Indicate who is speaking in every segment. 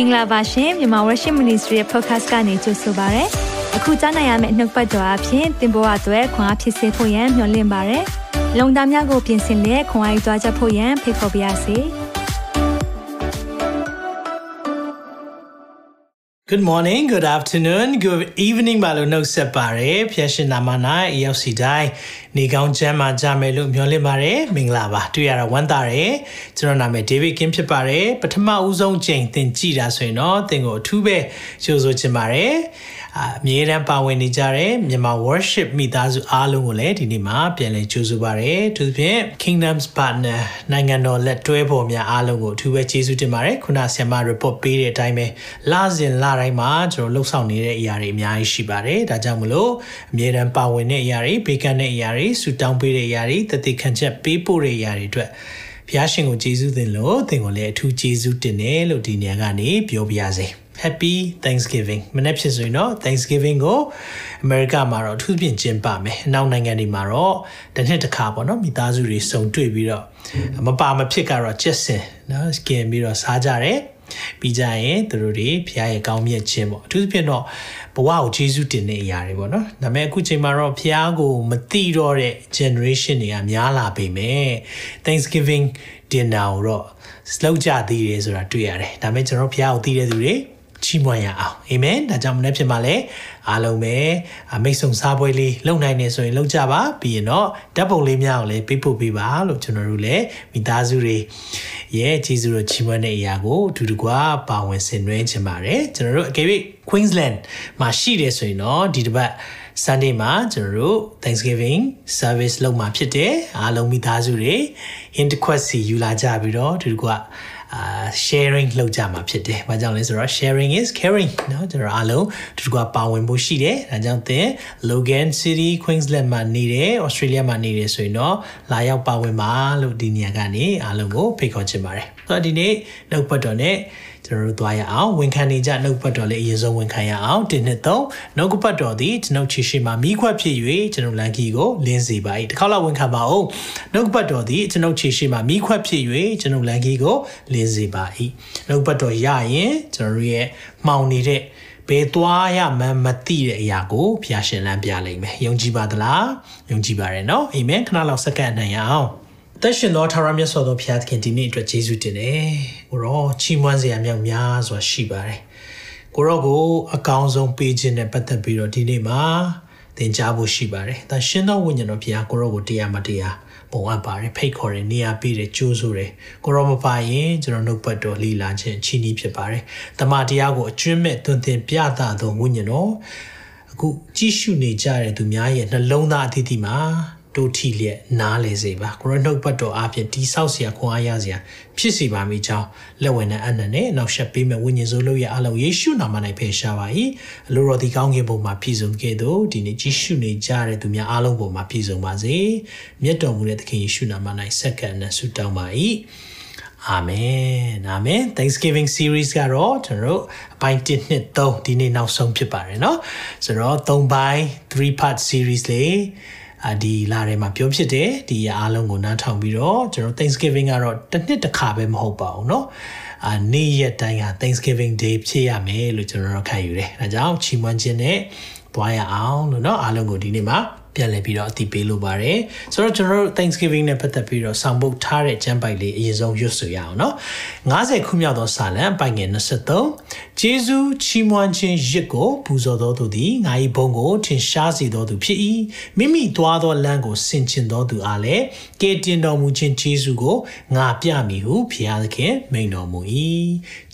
Speaker 1: င်္ဂလာပါရှင်မြန်မာ Worship Ministry ရဲ့ podcast ကနေကြိုဆိုပါရစေ။အခုကြားနိုင်ရမယ့်နှုတ်ပတ်တော်အဖြစ်သင်ပေါ်အပ်ွယ်ခွန်အားဖြစ်စေဖို့ယံမျှဝင့်ပါရစေ။လုံတာများကိုပြင်ဆင်လက်ခွန်အားယူကြားချက်ဖို့ယံဖိတ်ခေါ်ပါရစေ။
Speaker 2: Good morning, good afternoon, good evening ပါလို့နှုတ်ဆက်ပါရယ်ဖျက်ရှင်နာမ၌ရောက်စီတိုင်းနေကောင်းချမ်းသာကြမယ်လို့မျှော်လင့်ပါရယ်မင်္ဂလာပါတွေ့ရတာဝမ်းသာရယ်ကျွန်တော်နာမည် David Kim ဖြစ်ပါရယ်ပထမဦးဆုံးချိန်သင်ကြည့်တာဆိုရင်တော့သင်ကိုအထူးပဲကြိုဆိုချင်ပါရယ်အမြဲတမ်းပါဝင်နေကြတဲ့မြန်မာ worship မိသားစုအားလုံးကိုလည်းဒီနေ့မှာပြန်လည်ကြိုဆိုပါရယ်သူဖြင့် Kingdoms Partner နိုင်ငံတော်လက်တွဲဖော်များအားလုံးကိုအထူးပဲကျေးဇူးတင်ပါတယ်ခုနဆရာမ report ပေးတဲ့အတိုင်းပဲလစဉ်လတိုင်းမှာကျွန်တော်လှုပ်ဆောင်နေတဲ့အရာတွေအများကြီးရှိပါတယ်ဒါကြောင့်မလို့အမြဲတမ်းပါဝင်တဲ့အရာတွေဘေးကန်းတဲ့အရာတွေဆူတောင်းပေးတဲ့အရာတွေတတိခံချက်ပေးပို့တဲ့အရာတွေအတွက်ဘုရားရှင်ကိုကျေးဇူးတင်လို့သင်ကိုလည်းအထူးကျေးဇူးတင်တယ်လို့ဒီနေရာကနေပြောပြရစေ Happy Thanksgiving မနေ့ဖြစ်ဆိုရင်တော့ Thanksgiving ကို America မှာတော့အထူးဖြင့်ကျင်းပမယ်။နောက်နိုင်ငံတွေမှာတော့တစ်နှစ်တစ်ခါပေါ့နော်မိသားစုတွေစုံတွေ့ပြီးတော့မပါမဖြစ်ကတော့ကျက်စင်နော်ကင်ပြီးတော့စားကြတယ်။ ပြီးကြရင်သူတို့တွေဖခင်ရဲ့ကောင်းမြတ်ခြင်းပေါ့အထူးသဖြင့်တော့ဘဝကိုကျေးဇူးတင်တဲ့အရာတွေပေါ့နော်ဒါပေမဲ့အခုချိန်မှာတော့ဖခင်ကိုမသိတော့တဲ့ generation တွေကများလာပေမဲ့ Thanksgiving dinner ကိုတော့လောက်ကြသေးတယ်ဆိုတာတွေ့ရတယ်ဒါပေမဲ့ကျွန်တော်ဖခင်ကိုသိတဲ့သူတွေ ချီးမွမ်းရအောင်အာမင်ဒါကြောင့်မနေ့ဖြစ်မှာလဲအားလုံးပဲမိတ်ဆုံစားပွဲလေးလုပ်နိုင်နေဆိုရင်လုပ်ကြပါပြီးရင်တော့ဓာတ်ပုံလေးများကိုလည်းပေးပို့ပေးပါလို့ကျွန်တော်တို့လည်းမိသားစုတွေရဲ့ကျေးဇူးတော်ချီးမွမ်းတဲ့အရာကိုအတူတကွပါဝင်ဆင်နွှဲချင်ပါတယ်ကျွန်တော်တို့အကယ်၍ Queensland မှာရှိတယ်ဆိုရင်တော့ဒီတစ်ပတ် Sunday မှာကျွန်တော်တို့ Thanksgiving service လုပ်မှာဖြစ်တယ်အားလုံးမိသားစုတွေ hint request စီယူလာကြပြီးတော့ဒီကွာ အာ sharing လုပ်ကြမှာဖြစ်တယ်။ဘာကြောင့်လဲဆိုတော့ sharing is caring เนาะကျွန်တော်အားလုံးတူတူကပါဝင်ဖို့ရှိတယ်။ဒါကြောင့်သင် Logan City Queensland မှာနေတယ်။ Australia မှာနေတယ်ဆိုရင်တော့လာရောက်ပါဝင်ပါလို့ဒီနေရာကနေအားလုံးကိုဖိတ်ခေါ်ချင်ပါတယ်။ဆိုတော့ဒီနေ့နောက်ပတ်တော်နဲ့ ကျွန်တော်တို့သွားရအောင်ဝန်ခံနေကြနှုတ်ပတ်တော်လေးအရင်ဆုံးဝန်ခံရအောင်ဒီနှစ်သုံးနှုတ်ပတ်တော်သည်ကျွန်ုပ်ချီရှိမှာမိခွက်ဖြစ်၍ကျွန်တော်လန်ကီကိုလင်းစေပါ၏တစ်ခါလောက်ဝန်ခံပါအောင်နှုတ်ပတ်တော်သည်ကျွန်ုပ်ချီရှိမှာမိခွက်ဖြစ်၍ကျွန်တော်လန်ကီကိုလင်းစေပါ၏နှုတ်ပတ်တော်ရရင်ကျွန်တော်ရဲ့မှောင်နေတဲ့ဘယ်သွားရမှန်းမသိတဲ့အရာကိုဖျားရှင်လမ်းပြလိမ့်မယ်ယုံကြည်ပါသလားယုံကြည်ပါရနော်အာမင်ခဏလောက်စက္ကန့်နိုင်ရအောင် သက်ရှင်သောထာဝရမြတ်စွာသောဘုရားသခင်ဒီနေ့အတွက်ယေရှုတင်တယ်။ကိုရောချီးမွမ်းစရာမြောက်များစွာရှိပါတယ်။ကိုရောကိုအကောင်းဆုံးပေးခြင်းနဲ့ပတ်သက်ပြီးတော့ဒီနေ့မှာသင်ကြားဖို့ရှိပါတယ်။ဒါရှင်သောဝိညာဉ်တော်ဘုရားကိုရောကိုတရားမတရားပုံအပ်ပါတယ်ဖိတ်ခေါ်တယ်နေရာပေးတယ်ကြိုးဆိုတယ်ကိုရောမပါရင်ကျွန်တော်နှုတ်ပတ်တော်လီလာခြင်းချီးနှီးဖြစ်ပါတယ်။တမန်တရားကိုအကျွမ်းမဲ့သွန်သင်ပြသသောဝိညာဉ်တော်အခုကြည့်ရှုနေကြတဲ့သူများရဲ့နှလုံးသားအသီးသီးမှာ တို့ထီလျက်နားလေစေပါကိုရောနှုတ်ပတ်တော်အားဖြင့်တိဆောက်เสียခွန်အားရเสียဖြစ်စီပါမိကြောင်းလက်ဝင်နဲ့အနံ့နဲ့နောက်ဆက်ပေးမဲ့ဝိညာဉ်စိုးလို့ရအလုံးယေရှုနာမ၌ဖယ်ရှားပါ၏အလိုတော်ဒီကောင်းကင်ဘုံမှာပြည့်စုံခဲ့သို့ဒီနေ့ကြီးရှုနေကြတဲ့သူများအားလုံးဘုံမှာပြည့်စုံပါစေမြတ်တော်မူတဲ့သခင်ယေရှုနာမ၌ဆက်ကပ်နဲ့ဆုတောင်းပါ၏အာမင်အာမင် Thanksgiving series ကတော့ကျွန်တော်အပိုင်း1နှစ်3ဒီနေ့နောက်ဆုံးဖြစ်ပါတယ်เนาะဆိုတော့3ပိုင်း3 part series လေး အဒီလာထဲမှာပြောဖြစ်တယ်ဒီအားလုံးကိုနားထောင်ပြီးတော့ကျွန်တော် Thanksgiving ကတော့တစ်နှစ်တစ်ခါပဲမဟုတ်ပါဘူးเนาะအာနေ့ရက်တိုင်းက Thanksgiving Day ဖြစ်ရမယ်လို့ကျွန်တော်တို့ခံယူတယ်။ဒါကြောင့်ချီးမွမ်းခြင်းနဲ့တွားရအောင်လို့เนาะအားလုံးကိုဒီနေ့မှာ ပြန်လည်ပြီးတော့အတိပေးလိုပါတယ်ဆိုတော့ကျွန်တော်တို့ Thanksgiving နဲ့ပတ်သက်ပြီးတော့ဆောင်ပုတ်ထားတဲ့ကျမ်းပိုက်လေးအရင်ဆုံးရွတ်ဆိုရအောင်နော်90ခုမြောက်သောစာလံပိုင်ငယ်23ဂျေဇုချီးမွမ်းခြင်းရစ်ကိုပူဇော်တော်သူသည်ငါ၏ဘုန်းကိုထင်ရှားစေတော်သူဖြစ်၏မိမိသွားသောလမ်းကိုဆင်ခြင်တော်သူအားလည်းကဲတင်တော်မူခြင်းဂျေဇုကိုငါပြမည်ဟုဖျားသခင်မိန်တော်မူ၏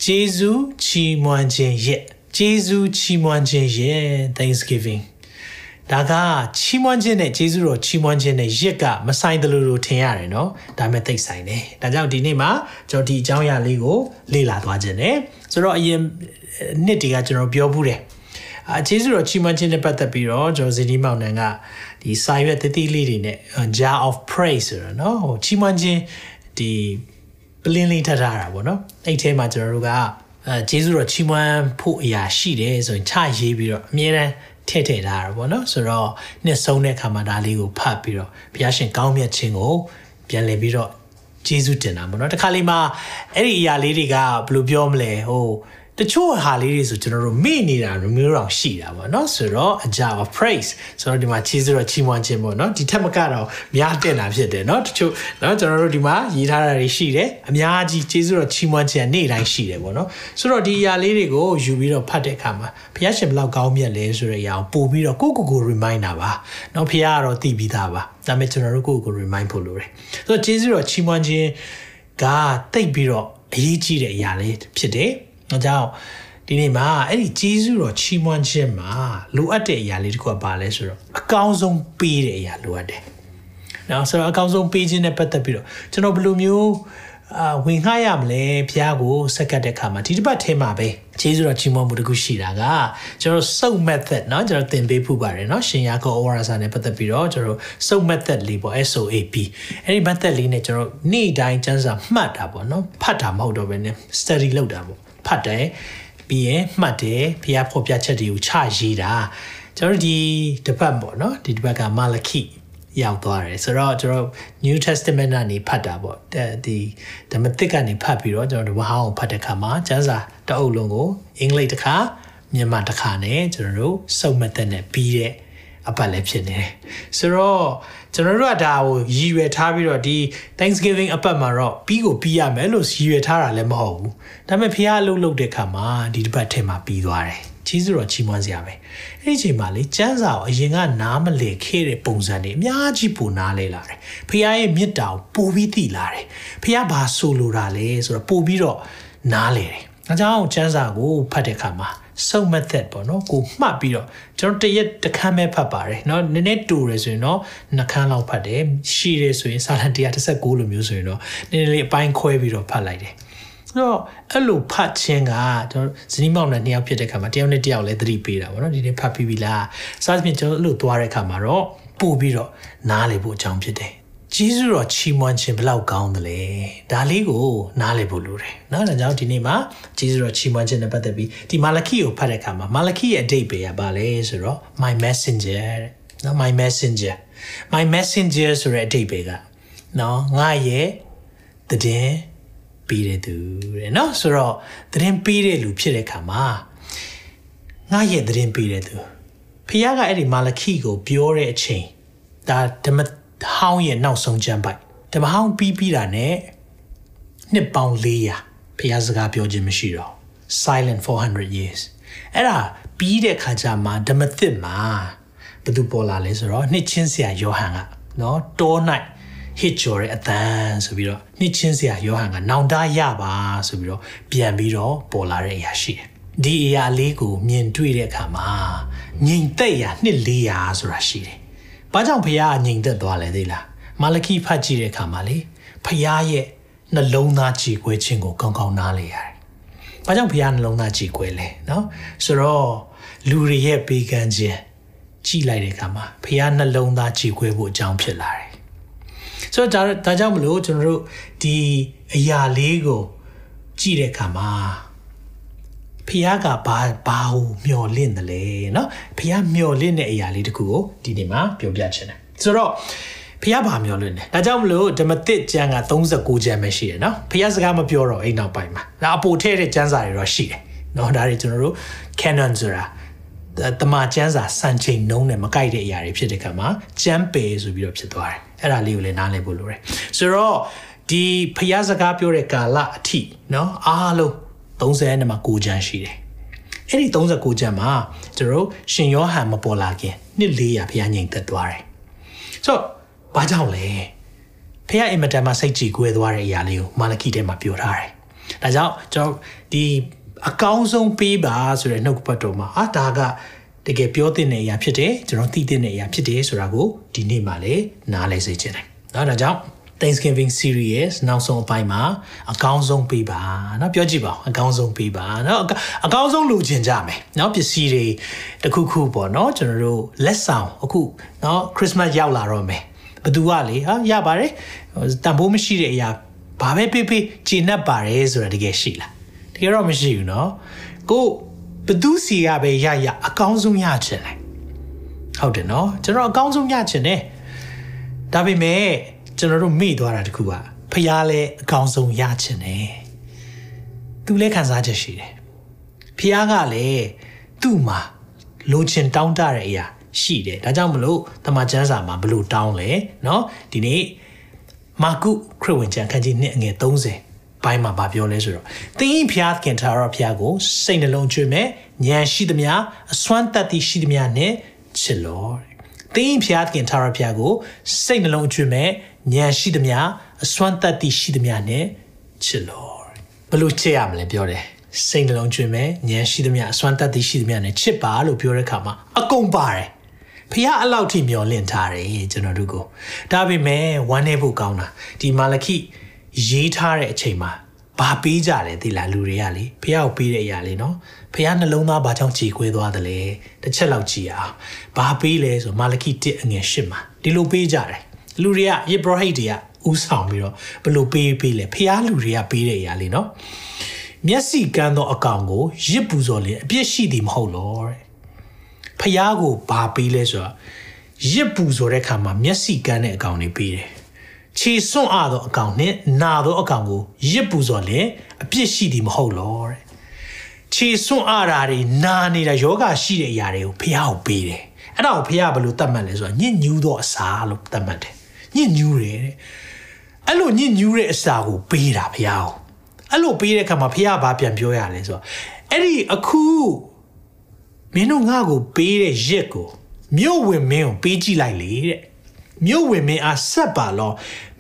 Speaker 2: ဂျေဇုချီးမွမ်းခြင်းရစ်ဂျေဇုချီးမွမ်းခြင်းရ Thanksgiving ဒါကချီးမွမ်းခြင်းနဲ့ကျေးဇူးတော်ချီးမွမ်းခြင်းနဲ့ရစ်ကမဆိုင်တယ်လို့ထင်ရတယ်နော်ဒါပေမဲ့သိဆိုင်တယ်ဒါကြောင့်ဒီနေ့မှာကျွန်တော်ဒီအကြောင်းအရာလေးကိုလေ့လာသွားခြင်းနဲ့ဆိုတော့အရင်နှစ်တည်းကကျွန်တော်ပြောဘူးတယ်အာကျေးဇူးတော်ချီးမွမ်းခြင်းနဲ့ပတ်သက်ပြီးတော့ကျွန်တော်ဇီနီမောင်နန်ကဒီစာရွက်တတိလေးတွေနဲ့ jar of praise ဆိုတော့နော်ဟိုချီးမွမ်းခြင်းဒီပလင်းလေးထပ်ထားတာပေါ့နော်အဲ့ထဲမှာကျွန်တော်တို့ကအဲကျေးဇူးတော်ချီးမွမ်းဖို့အရာရှိတယ်ဆိုရင်ချရေးပြီးတော့အမြဲတမ်း ထည့်ထည့်ထားတာပေါ့နော်ဆိုတော့နှစ်ဆုံးတဲ့အခါမှာဒါလေးကိုဖတ်ပြီးတော့ဘုရားရှင်ကောင်းမြတ်ခြင်းကိုပြန်လည်ပြီးတော့ကျေးဇူးတင်တာပေါ့နော်တခါလေးမှာအဲ့ဒီအရာလေးတွေကဘယ်လိုပြောမလဲဟို တချို့ဟာလေးတွေဆိုကျွန်တော်တို့မေ့နေတာမျိုးတော့ရှိတာပေါ့နော်ဆိုတော့အကြပါ praise ဆိုတော့ဒီမှာချီးဆိုတော့ချီးမွမ်းခြင်းပေါ့နော်ဒီထက်မကတော့များတင်တာဖြစ်တယ်နော်တချို့နော်ကျွန်တော်တို့ဒီမှာရေးထားတာတွေရှိတယ်အများကြီးချီးဆိုတော့ချီးမွမ်းခြင်းနေ့တိုင်းရှိတယ်ပေါ့နော်ဆိုတော့ဒီအရာလေးတွေကိုယူပြီးတော့ဖတ်တဲ့အခါမှာဘုရားရှင်ဘလောက်ကောင်းမြတ်လဲဆိုတဲ့အရာကိုပို့ပြီးတော့ကိုကိုကို reminder ပါနော်ဘုရားကတော့သိပြီးသားပါဒါပေမဲ့ကျွန်တော်တို့ကိုကို remind ဖို့လိုတယ်ဆိုတော့ကျေးဇူးတော်ချီးမွမ်းခြင်းကတိတ်ပြီးတော့အရေးကြီးတဲ့အရာလေးဖြစ်တယ်။ ။အကြောင်းဒီနေ့မှာအဲ့ဒီကျေးဇူးတော်ချီးမွမ်းခြင်းမှာလိုအပ်တဲ့အရာလေးတစ်ခုကဘာလဲဆိုတော့အကောင်းဆုံးပေးတဲ့အရာလိုအပ်တယ်။နော်ဆိုတော့အကောင်းဆုံးပေးခြင်းနဲ့ပတ်သက်ပြီးတော့ကျွန်တော်ဘယ်လိုမျိုးအာဝင်ခရမလဲဘုရားကိုစက္ကတ်တဲ့ခါမှာဒီတစ်ပတ်ထဲမှာပဲကျေးဇူးတော်ချီးမွမ်းမှုတခုရှိတာကကျွန်တော်စုပ် method เนาะကျွန်တော်သင်ပေးဖို့ပါတယ်เนาะရှင်ရာကော orasa နဲ့ပတ်သက်ပြီးတော့ကျွန်တော်စုပ် method လေးပေါ့ SOAP အဲ့ဒီ method လေးနဲ့ကျွန်တော်နေ့တိုင်းစမ်းစာမှတ်တာပေါ့เนาะဖတ်တာမဟုတ်တော့ဘဲね study လုပ်တာပေါ့ ဖတ်တယ်ပြီးရင်မှတ်တယ်ဖျားဖော်ပြချက်တွေကိုချရေးတာကျွန်တော်ဒီတစ်ပတ်ပေါ့နော်ဒီတစ်ပတ်ကမာလခိရောက်သွားတယ်ဆိုတော့ကျွန်တော် New Testament ကနေဖတ်တာပေါ့ဒီဓမ္မသစ်ကနေဖတ်ပြီးတော့ကျွန်တော်ဒီဝဟောင်းကိုဖတ်တဲ့အခါမှာကျမ်းစာတအုပ်လုံးကိုအင်္ဂလိပ်တစ်ခါမြန်မာတစ်ခါနဲ့ကျွန်တော်တို့စုံမသက်နဲ့ပြီးတဲ့အပတ်လည်းဖြစ်နေတယ်ဆိုတော့ ကျွန်တော်တို့ကဒါကိုရည်ရွယ်ထားပြီးတော့ဒီ Thanksgiving အပတ်မှာတော့ပြီးကိုပြီးရမယ်လို့ရည်ရွယ်ထားတာလည်းမဟုတ်ဘူးဒါပေမဲ့ဖះအလုပ်လုပ်တဲ့အခါမှာဒီတစ်ပတ်ထဲမှာပြီးသွားတယ်ကြီးစုတော်ချီးမွမ်းစရာပဲအဲ့ဒီအချိန်မှာလေကျမ်းစာကိုအရင်ကနားမလည်ခဲ့တဲ့ပုံစံတွေအများကြီးပိုနားလဲလာတယ်ဖခင်ရဲ့မေတ္တာကိုပိုပြီးသိလာတယ်ဖခင်ဘာဆိုလိုတာလဲဆိုတော့ပိုပြီးတော့နားလဲတယ်အဲကြောင့်ကျမ်းစာကိုဖတ်တဲ့အခါမှာ စုံမသက်ပေါ့နော်ကိုမှတ်ပြီးတော့ကျွန်တော်တရက်တစ်ခန်းပဲဖတ်ပါတယ်เนาะနည်းနည်းတူတယ်ဆိုရင်တော့နှစ်ခန်းလောက်ဖတ်တယ်ရှိတယ်ဆိုရင်စာတန်136လိုမျိုးဆိုရင်တော့နည်းနည်းလေးအပိုင်းခွဲပြီးတော့ဖတ်လိုက်တယ်တော့အဲ့လိုဖတ်ခြင်းကကျွန်တော်ဇနီးမောင်နဲ့နှစ်ယောက်ဖြစ်တဲ့ခါမှာတယောက်နဲ့တယောက်လည်းသတိပေးတာပေါ့နော်ဒီနေ့ဖတ်ပြီးပြီလားစသဖြင့်ကျွန်တော်အဲ့လိုသွားတဲ့ခါမှာတော့ပို့ပြီးတော့နားလေဖို့အကြောင်းဖြစ်တယ် ကျေးဇူးတော်ချီးမွမ်းခြင်းဘလောက်ကောင်းသလဲဒါလေးကိုနားလည်ဖို့လိုတယ်နော်ဒါကြောင့်ဒီနေ့မှာကျေးဇူးတော်ချီးမွမ်းခြင်းနဲ့ပတ်သက်ပြီးဒီမာလခိကိုဖတ်တဲ့အခါမှာမာလခိရဲ့အဓိပ္ပာယ်ကဘာလဲဆိုတော့ my messenger နော် my messenger my messenger ဆိုတဲ့အဓိပ္ပာယ်ကနော်ငါရဲ့တည်င်းပေးတဲ့သူတဲ့နော်ဆိုတော့တည်င်းပေးတဲ့လူဖြစ်တဲ့အခါမှာငါရဲ့တည်င်းပေးတဲ့သူဖခင်ကအဲ့ဒီမာလခိကိုပြောတဲ့အချိန်ဒါဓမ္မ ဟောင်းရဲ့နောက်ဆုံးကျမ်းပိုက်ဓမ္မဟောင်းပြီးပြီးတာနဲ့နှစ်ပေါင်း400ဖခင်စကားပြောခြင်းမရှိတော့ silent 400 years အဲ့ဒါပြီးတဲ့ခါကျမှဓမ္မသစ်မှာဘယ်သူပေါ်လာလဲဆိုတော့နှစ်ချင်းဆရာယောဟန်ကနော်တော၌ဟစ်ကြော်တဲ့အတန်းဆိုပြီးတော့နှစ်ချင်းစရာယောဟန်ကနောင်တရပါဆိုပြီးတော့ပြန်ပြီးတော့ပေါ်လာတဲ့အရာရှိတယ်။ဒီအရာလေးကိုမြင်တွေ့တဲ့အခါမှာငြိမ်သက်ရာနှစ်400ဆိုတာရှိတယ်။ ဘာကြောင့်ဖះကငြိမ်သက်သွားလဲသိလား။မာလခိဖတ်ကြည့်တဲ့အခါမှာလေဖះရဲ့နှလုံးသားကြည်ခွဲခြင်းကိုကောင်းကောင်းနားလေရတယ်။ဘာကြောင့်ဖះနှလုံးသားကြည်ခွဲလဲနော်။ဆိုတော့လူတွေရဲ့ပေးကမ်းခြင်းကြည်လိုက်တဲ့အခါမှာဖះနှလုံးသားကြည်ခွဲဖို့အကြောင်းဖြစ်လာတယ်ဆိုတော့ဒါဒါကြောင့်မလို့ကျွန်တော်တို့ဒီအရာလေးကိုကြည့်တဲ့အခါမှာ ဖះကဘာဘာဟုမျော်လင့်တယ်လဲเนาะဖះမျော်လင့်တဲ့အရာလေးတခုကိုဒီနေ့မှာပြောပြချင်တယ်ဆိုတော့ဖះဘာမျော်လင့်တယ်ဒါကြောင့်မလို့ဓမ္မသစ်ကျမ်းက39ကျမ်းပဲရှိတယ်เนาะဖះစကားမပြောတော့အိမ်နောက်ပိုင်းမှာဒါအပိုထည့်တဲ့ကျမ်းစာတွေတော့ရှိတယ်เนาะဒါတွေကျွန်တော်တို့ canon ဆိုတာတမကျန်းစာစံချိန်နှုံးနဲ့မကိုက်တဲ့အရာတွေဖြစ်တဲ့ခါမှာကျန်းပယ်ဆိုပြီးတော့ဖြစ်သွားတယ်။အဲ့ဒါလေးကိုလည်းနားလည်ဖို့လိုတယ်။ဆိုတော့ဒီဖျားစကားပြောတဲ့ကာလအထိနော်အားလုံး 39ကျမ်းရှိတယ်။အဲ့ဒီ39ကျမ်းမှာကျွန်တော်ရှင်ယောဟန်မပေါ်လာခင်နှစ်400ဘုရားငြိမ်သက်သွားတယ်။ဆိုတော့ဘာကြောင့်လဲ။ဘုရားအင်မတန်မှစိတ်ကြည်ကွဲသွားတဲ့အရာလေးကိုမာလခိထဲမှာပြောထားတယ်။ဒါကြောင့်ကျွန်တော်ဒီအကောင်းဆုံးပေးပါဆိုတဲ့နှုတ်ပတ်တော်မှာအာဒါကတကယ်ပြောတင်တဲ့အရာဖြစ်တယ်ကျွန်တော်သိတင်တဲ့အရာဖြစ်တယ်ဆိုတာကိုဒီနေ့မှလည်းနားလည်စေချင်တယ်။နော်ဒါကြောင့် Thanksgiving series နောက်ဆုံးအပိုင်းမှာအကောင်းဆုံးပေးပါเนาะပြောကြည့်ပါအကောင်းဆုံးပေးပါเนาะအကောင်းဆုံးလိုချင်ကြမယ်เนาะပစ္စည်းတွေတစ်ခုခုပေါ့เนาะကျွန်တော်တို့လက်ဆောင်အခုเนาะ Christmas ရောက်လာတော့မယ်ဘသူကလေဟာရပါတယ်တန်ဖိုးမရှိတဲ့အရာဘာပဲပေးပေးဂျင်းတ်ပါတယ်ဆိုတာတကယ်ရှိလားတကယ်တော့မရှိဘူးเนาะကိုဘသူစီကပဲရရအကောင်းဆုံးရချင်တယ်ဟုတ်တယ်เนาะကျွန်တော်အကောင်းဆုံးရချင်တယ်ဒါပေမဲ့ ကျွန်တော်တို့မိသွားတာတခုကဖះလဲအကောင်ဆုံးရချင်တယ်သူလဲခံစားချက်ရှိတယ်ဖះကလည်းသူ့မှာလိုချင်တောင်းတတဲ့အရာရှိတယ်ဒါကြောင့်မလို့တမန်ကျမ်းစာမှာဘလို့တောင်းလဲเนาะဒီနေ့မာကုခရစ်ဝင်ကျမ်းခန်းကြီး2အငယ်30ပိုင်းမှာဗာပြောလဲဆိုတော့သင်၏ဖျားခင်ထာရဖျားကိုစိတ်နှလုံးကျွေးမဲ့ဉာဏ်ရှိသမျှအစွမ်းတတ်သည့်ရှိသမျှနဲ့ချစ်လော့ သင်ဤဖျားခင်ထာရဖျားကိုစိတ်နှလုံးကျွေးမဲ့ဉာဏ်ရှိသမျှအစွမ်းတတ်သည့်ရှိသမျှနဲ့ချစ်လို့ဘလို့ချစ်ရမလဲပြောတယ်စိတ်နှလုံးကျွေးမဲ့ဉာဏ်ရှိသမျှအစွမ်းတတ်သည့်ရှိသမျှနဲ့ချစ်ပါလို့ပြောတဲ့အခါမှာအကုန်ပါတယ်ဖះအလောက်ထိမျောလင့်ထားတယ်ကျွန်တော်တို့ကိုဒါပေမဲ့ဝမ်းနေဖို့ကောင်းတာဒီမာလခိရေးထားတဲ့အချိန်မှာ ဘာပေးကြလဲသိလားလူတွေကလေဖះကိုပေးတဲ့အရာလေးနော်ဖះနှလုံးသားဘာကြောင့်ကြေခွဲသွားတယ်လဲတစ်ချက်လောက်ကြည့်အောင်ဘာပေးလဲဆိုမာလခိ1အငယ်8မှာဒီလိုပေးကြတယ်လူတွေကယေဘရဟိတ်တွေကဥဆောင်ပြီးတော့ဘလို့ပေးပေးလဲဖះလူတွေကပေးတဲ့အရာလေးနော်မျက်စိကန်းသောအကောင်ကိုရစ်ပူစော်လင်အပြစ်ရှိသည်မဟုတ်လောတဲ့ဖះကိုဘာပေးလဲဆိုတော့ရစ်ပူဆိုတဲ့ခါမှာမျက်စိကန်းတဲ့အကောင်တွေပေးတယ် ခြေစွန့်အားသောအကောင်နဲ့နာသောအကောင်ကိုရစ်ပူဆိုလင်အပြစ်ရှိသည်မဟုတ်လောတဲ့ခြေစွန့်အားဓာတွေနာနေတာယောဂရှိတဲ့အရာတွေကိုဖះကိုပေးတယ်အဲ့ဒါကိုဖះဘယ်လိုတတ်မှတ်လဲဆိုတော့ညစ်ညူးသောအစာလို့တတ်မှတ်တယ်ညစ်ညူးတယ်တဲ့အဲ့လိုညစ်ညူးတဲ့အစာကိုပေးတာဖះကိုအဲ့လိုပေးတဲ့အခါမှာဖះဘာပြန်ပြောရလဲဆိုတော့အဲ့ဒီအခုမင်းတို့ငါ့ကိုပေးတဲ့ရက်ကိုမြို့ဝင်မင်းကိုပေးကြည့်လိုက်လေတဲ့ မြို့ဝင်မင်းအားဆက်ပါလော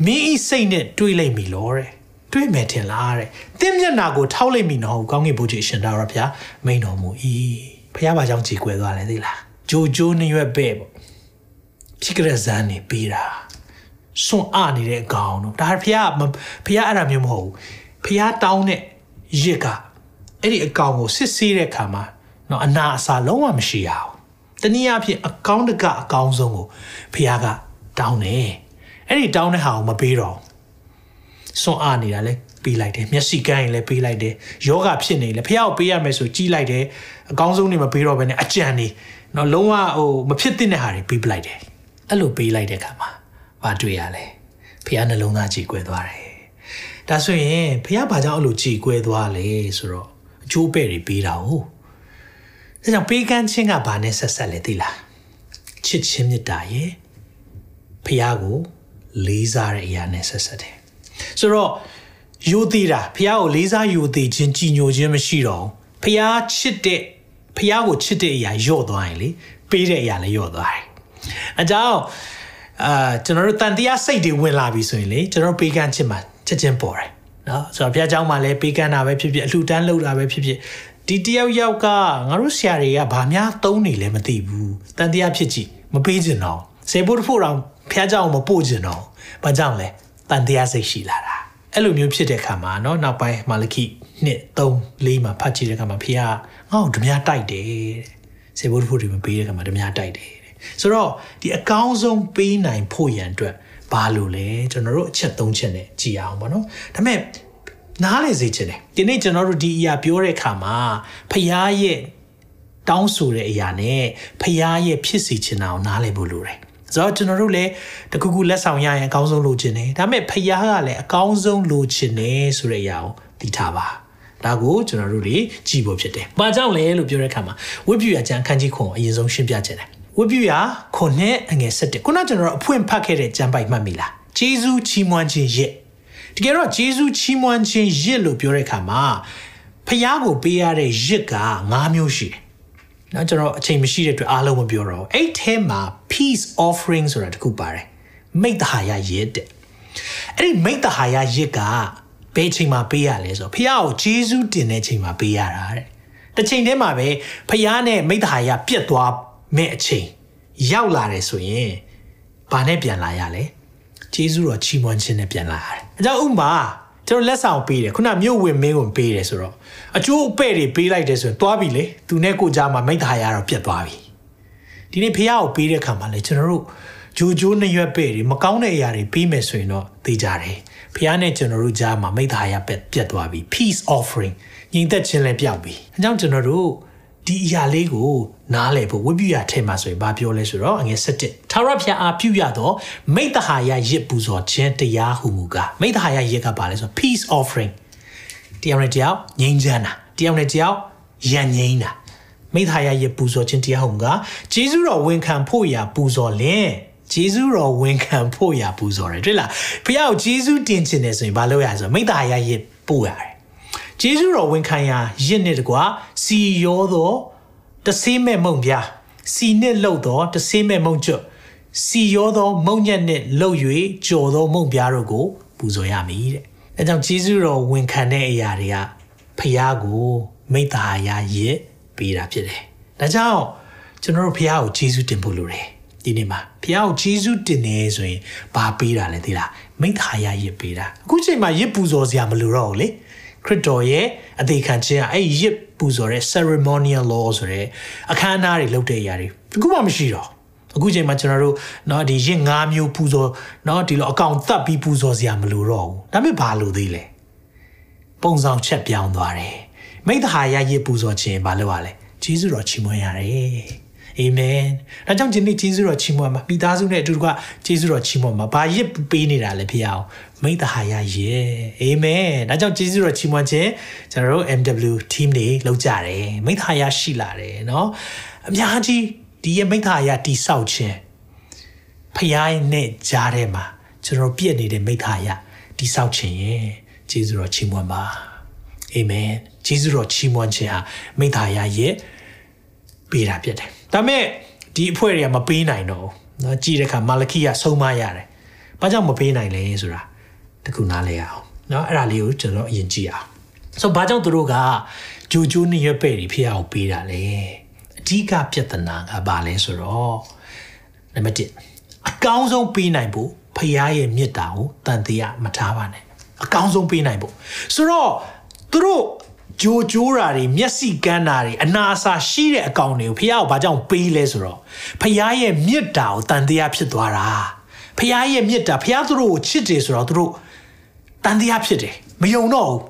Speaker 2: မင်းဤစိတ်နဲ့တွေးလိုက်ပြီလောတဲ့တွေးမယ်ထင်လားတဲ့တင်းမျက်နာကိုထောက်လိုက်ပြီနော်ကောင်းကင်ဘုရားရှင်တော်ရဖျားမိန်တော်မူ၏ဖျားဘာကြောင့်ကြည်ကွယ်သွားလဲသိလားဂျိုဂျိုးနှရွက်ပဲ့ပေါ့ဖြစ်ကြတဲ့ဇန်နေပေးတာစွန့်အနေတဲ့အကောင်တို့ဒါဖျားဖျားအဲ့ဒါမျိုးမဟုတ်ဘူးဖျားတောင်းတဲ့ရစ်ကအဲ့ဒီအကောင်ကိုစစ်ဆေးတဲ့ခါမှာနော်အနာအစာလုံးဝမရှိရအောင်တနည်းအားဖြင့်အကောင်းတကအကောင်းဆုံးကိုဖះက တောင်းတယ်အဲ့ဒီတောင်းတဲ့ဟာကိုမပေးတော့စွန့်အားနေတာလဲပေးလိုက်တယ်မျက်စိကန်းရင်လည်းပေးလိုက်တယ်ယောဂဖြစ်နေလဲဖះကိုပေးရမယ်ဆိုကြီးလိုက်တယ်အကောင်းဆုံးနေမပေးတော့ဘဲနဲ့အကြံနေနော်လုံးဝဟိုမဖြစ်တဲ့ဟာတွေပေးပလိုက်တယ်အဲ့လိုပေးလိုက်တဲ့ခါမှာဘာတွေ့ရလဲဖះနှလုံးသားကြည်ကွယ်သွားတယ်ဒါဆိုရင်ဖះဘာကြောင့်အဲ့လိုကြည်ကွယ်သွားလဲဆိုတော့အကျိုးပဲ့တွေပေးတာဟုတ်ဒါကြောင့်ပေးကမ်းခြင်းကဘာနဲ့ဆက်ဆက်လဲသိလားချစ်ချင်းမေတ္တာရဲ့ ဖះကိုလေးစားတဲ့အရာနဲ့ဆက်ဆက်တယ်ဆိုတော့ယိုသေးတာဖះကိုလေးစားယိုသေးခြင်းကြည်ညိုခြင်းမရှိတော့ဖះချစ်တဲ့ဖះကိုချစ်တဲ့အရာညော့သွားရင်လေပေးတဲ့အရာလည်းညော့သွားတယ်အကြောင်းအာကျွန်တော်တို့တန်တရားစိတ်တွေဝင်လာပြီဆိုရင်လေကျွန်တော်ပေးကမ်းခြင်းမှာချက်ချင်းပေါ်တယ်နော်ဆိုတော့ဘုရားကျောင်းမှာလည်းပေးကမ်းတာပဲဖြစ်ဖြစ်အလှူဒန်းလုပ်တာပဲဖြစ်ဖြစ်ဒီတယောက်ယောက်ကငါတို့ဆရာတွေကဘာများသုံးနေလဲမသိဘူးတန်တရားဖြစ်ကြည့်မပေးကျင်တော့စေဖို့တဖို့တော့ ဖះเจ้าမပို့ကျင်တော့ဘာကြောင့်လဲတန်တရားစိတ်ရှိလာတာအဲ့လိုမျိုးဖြစ်တဲ့အခါမှာเนาะနောက်ပိုင်းမာလခိ1 3 4မှာဖတ်ကြည့်တဲ့အခါမှာဖះကငါ့ကိုဓမြတိုက်တယ်တဲ့စေဘုဒ္ဓဖို့ဒီမပေးတဲ့အခါမှာဓမြတိုက်တယ်တဲ့ဆိုတော့ဒီအကောင်းဆုံးပေးနိုင်ဖို့ရန်အတွက်ဘာလို့လဲကျွန်တော်တို့အချက်၃ချက်နဲ့ကြည်အောင်ပေါ့နော်ဒါပေမဲ့နားလေစေချင်တယ်ဒီနေ့ကျွန်တော်တို့ဒီအရာပြောတဲ့အခါမှာဖះရဲ့တောင်းဆိုတဲ့အရာနဲ့ဖះရဲ့ဖြစ်စီချင်တာကိုနားလည်ဖို့လိုတယ် ဆိုတော့ကျွန်တော်တို့လည်းတခုခုလက်ဆောင်ရရင်အကောင်းဆုံးလိုချင်တယ်ဒါပေမဲ့ဖရားကလည်းအကောင်းဆုံးလိုချင်တယ်ဆိုတဲ့အရာကိုသိထားပါဒါကိုကျွန်တော်တို့တွေကြည့်ဖို့ဖြစ်တယ်။ဘာကြောင့်လဲလို့ပြောတဲ့အခါမှာဝိပ္ပယကျမ်းခန်းကြီးခွန်အရင်ဆုံးရှင်းပြခြင်းတယ်။ဝိပ္ပယခွန်နဲ့အငယ်7ခုနကျွန်တော်တို့အဖွင့်ဖတ်ခဲ့တဲ့ကျမ်းပိုက်မှတ်မိလား။ဂျေဇူးချီးမွမ်းခြင်းရဲ့တကယ်တော့ဂျေဇုချီးမွမ်းခြင်းရစ်လို့ပြောတဲ့အခါမှာဖျားကိုပေးရတဲ့ရစ်က၅မျိုးရှိတယ်။ နော်ကျွန်တော်အချိန်မရှိတဲ့အတွက်အားလုံးမပြောတော့ဘူး။အဲ့ထဲမှာ peace offering ဆိုတာတခုပါတယ်။မိတ္တဟာယရစ်တဲ့။အဲ့ဒီမိတ္တဟာယရစ်ကဘယ်ချိန်မှာပေးရလဲဆိုတော့ဖျားကိုဂျေဇုတင်တဲ့ချိန်မှာပေးရတာတဲ့။တစ်ချိန်တည်းမှာပဲဖျားနဲ့မိတ္တဟာယပြတ်သွားမဲ့အချိန်ရောက်လာတယ်ဆိုရင်ဘာနဲ့ပြန်လာရလဲ။ကျေးဇူးတော်ချီးမွမ်းခြင်းနဲ့ပြန်လာရတယ်။အကြောင်းဥပမာ ကျွန်တော်လက်ဆောင်ပေးတယ်ခုနမြို့ဝင်မင်းကိုပေးတယ်ဆိုတော့အကျိုးအပဲ့တွေပေးလိုက်တယ်ဆိုရင်သွားပြီလေသူနဲ့ကိုကြားမှာမိသားရတော့ပြတ်သွားပြီဒီနေ့ဖះကိုပေးတဲ့ခါမှာလေကျွန်တော်တို့ဂျိုဂျိုးနှစ်ရွက်ပဲ့တွေမကောင်းတဲ့အရာတွေပေးမယ်ဆိုရင်တော့သိကြတယ်ဖះနဲ့ကျွန်တော်တို့ကြားမှာမိသားရပြတ်ပြတ်သွားပြီ peace offering ညီသက်ခြင်းလည်းပြောက်ပြီအဲကြောင့်ကျွန်တော်တို့ ဒီအရာလေးကိုနားလည်ဖို့ဝိပ္ပယထဲမှာဆိုရင်ဘာပြောလဲဆိုတော့အငယ်7ထာဝရဘုရားအားပြုရသောမိတ္တဟာယရစ်ပူဇော်ခြင်းတရားဟုမူကားမိတ္တဟာယရစ်ကဘာလဲဆိုတော့ peace offering တရားနဲ့တရားငြိမ်းချမ်းတာတရားနဲ့တရားယဉ်ငိမ့်တာမိသားရရဲ့ပူဇော်ခြင်းတရားဟုံကဂျေဇုတော်ဝန်ခံဖို့ရာပူဇော်လင်ဂျေဇုတော်ဝန်ခံဖို့ရာပူဇော်တယ်တွေ့လားဖခင်ကိုဂျေဇုတင်ခြင်းတယ်ဆိုရင်ဘာလုပ်ရလဲဆိုမိသားရရဲ့ပို့ရတယ် ဂျေဇုတော်ဝန်ခံရာရစ်နဲ့တကွာစီရောသောတဆေးမဲ့မုံပြားစီနဲ့လှုပ်သောတဆေးမဲ့မုံကျွတ်စီရောသောမုံညက်နဲ့လှုပ်၍ကြော်သောမုံပြားတို့ကိုပူဇော်ရမည်တဲ့အဲကြောင့်ဂျေဇုတော်ဝန်ခံတဲ့အရာတွေကဖခင်ကိုမိသားရရစ်ပေးတာဖြစ်တယ်ဒါကြောင့်ကျွန်တော်တို့ဖခင်ကိုဂျေဇုတင်ဖို့လိုတယ်ဒီနေ့မှာဖခင်ကိုဂျေဇုတင်နေဆိုရင်ဘာပေးတာလဲသိလားမိသားရရစ်ပေးတာအခုချိန်မှာရစ်ပူဇော်စရာမလိုတော့ဘူးလေ ခရစ်တော်ရဲ့အသေးခံခြင်းอ่ะအဲ့ရစ်ပူဇော်တဲ့ ceremonial law ဆိုတဲ့အခမ်းအနားတွေလုပ်တဲ့အရာတွေအခုမှမရှိတော့အခုချိန်မှာကျွန်တော်တို့เนาะဒီရစ်၅မျိုးပူဇော်เนาะဒီလိုအကောင်သတ်ပြီးပူဇော်စရာမလိုတော့ဘူးဒါပေမဲ့ဘာလို့သေးလဲပုံဆောင်ချက်ပြောင်းသွားတယ်မိသဟာယရစ်ပူဇော်ခြင်းဘာလို့ ਆ လဲဂျေဇုတော်ချီးမွမ်းရတယ် အာမင်ဒါကြောင့်ဒီနေ့ယေရှုတော်ချီးမွမ်းပါမိသားစုနဲ့အတူတကယေရှုတော်ချီးမွမ်းပါဘာရစ်ပေးနေတာလဲဖေအောင်မိတ္တဟာယယေအာမင်ဒါကြောင့်ယေရှုတော်ချီးမွမ်းခြင်းကျွန်တော်တို့ MW team တွေလုပ်ကြတယ်မိတ္တဟာယရှိလာတယ်เนาะအများကြီးဒီရဲ့မိတ္တဟာယတိဆောက်ခြင်းဖျားနဲ့ကြားထဲမှာကျွန်တော်ပြည့်နေတဲ့မိတ္တဟာယတိဆောက်ခြင်းယေယေရှုတော်ချီးမွမ်းပါအာမင်ယေရှုတော်ချီးမွမ်းခြင်းဟာမိတ္တဟာယရဲ့ပေးတာဖြစ်တယ် ဒါမဲ့ဒီအဖွဲ့တွေကမပေးနိုင်တော့ဘူးနော်ကြည့်တဲ့အခါမာလခိကဆုံးမရတယ်။ဘာကြောင့်မပေးနိုင်လဲဆိုတာတခုနားလဲရအောင်နော်အဲ့ဒါလေးကိုကျွန်တော်အရင်ကြည့်အောင်ဆိုဘာကြောင့်သူတို့ကဂျိုဂျိုနှစ်ရွက်ပဲ့တွေဖះအောင်ပေးတာလဲအဓိကပြဿနာကဘာလဲဆိုတော့နံပါတ်1အကောင်းဆုံးပေးနိုင်ဖို့ဖះရဲ့မေတ္တာကိုတန်တရားမထားပါနဲ့အကောင်းဆုံးပေးနိုင်ဖို့ဆိုတော့သူတို့ ဂျိုဂျိုးတာတွေမျက်စိကန်းတာတွေအနာအဆာရှိတဲ့အကောင်တွေကိုဖះကိုဘာကြောင့်ပေးလဲဆိုတော့ဖះရဲ့မေတ္တာကိုတန်တရားဖြစ်သွားတာဖះရဲ့မေတ္တာဖះသူတို့ကိုချစ်တယ်ဆိုတော့သူတို့တန်တရားဖြစ်တယ်မယုံတော့ဘူး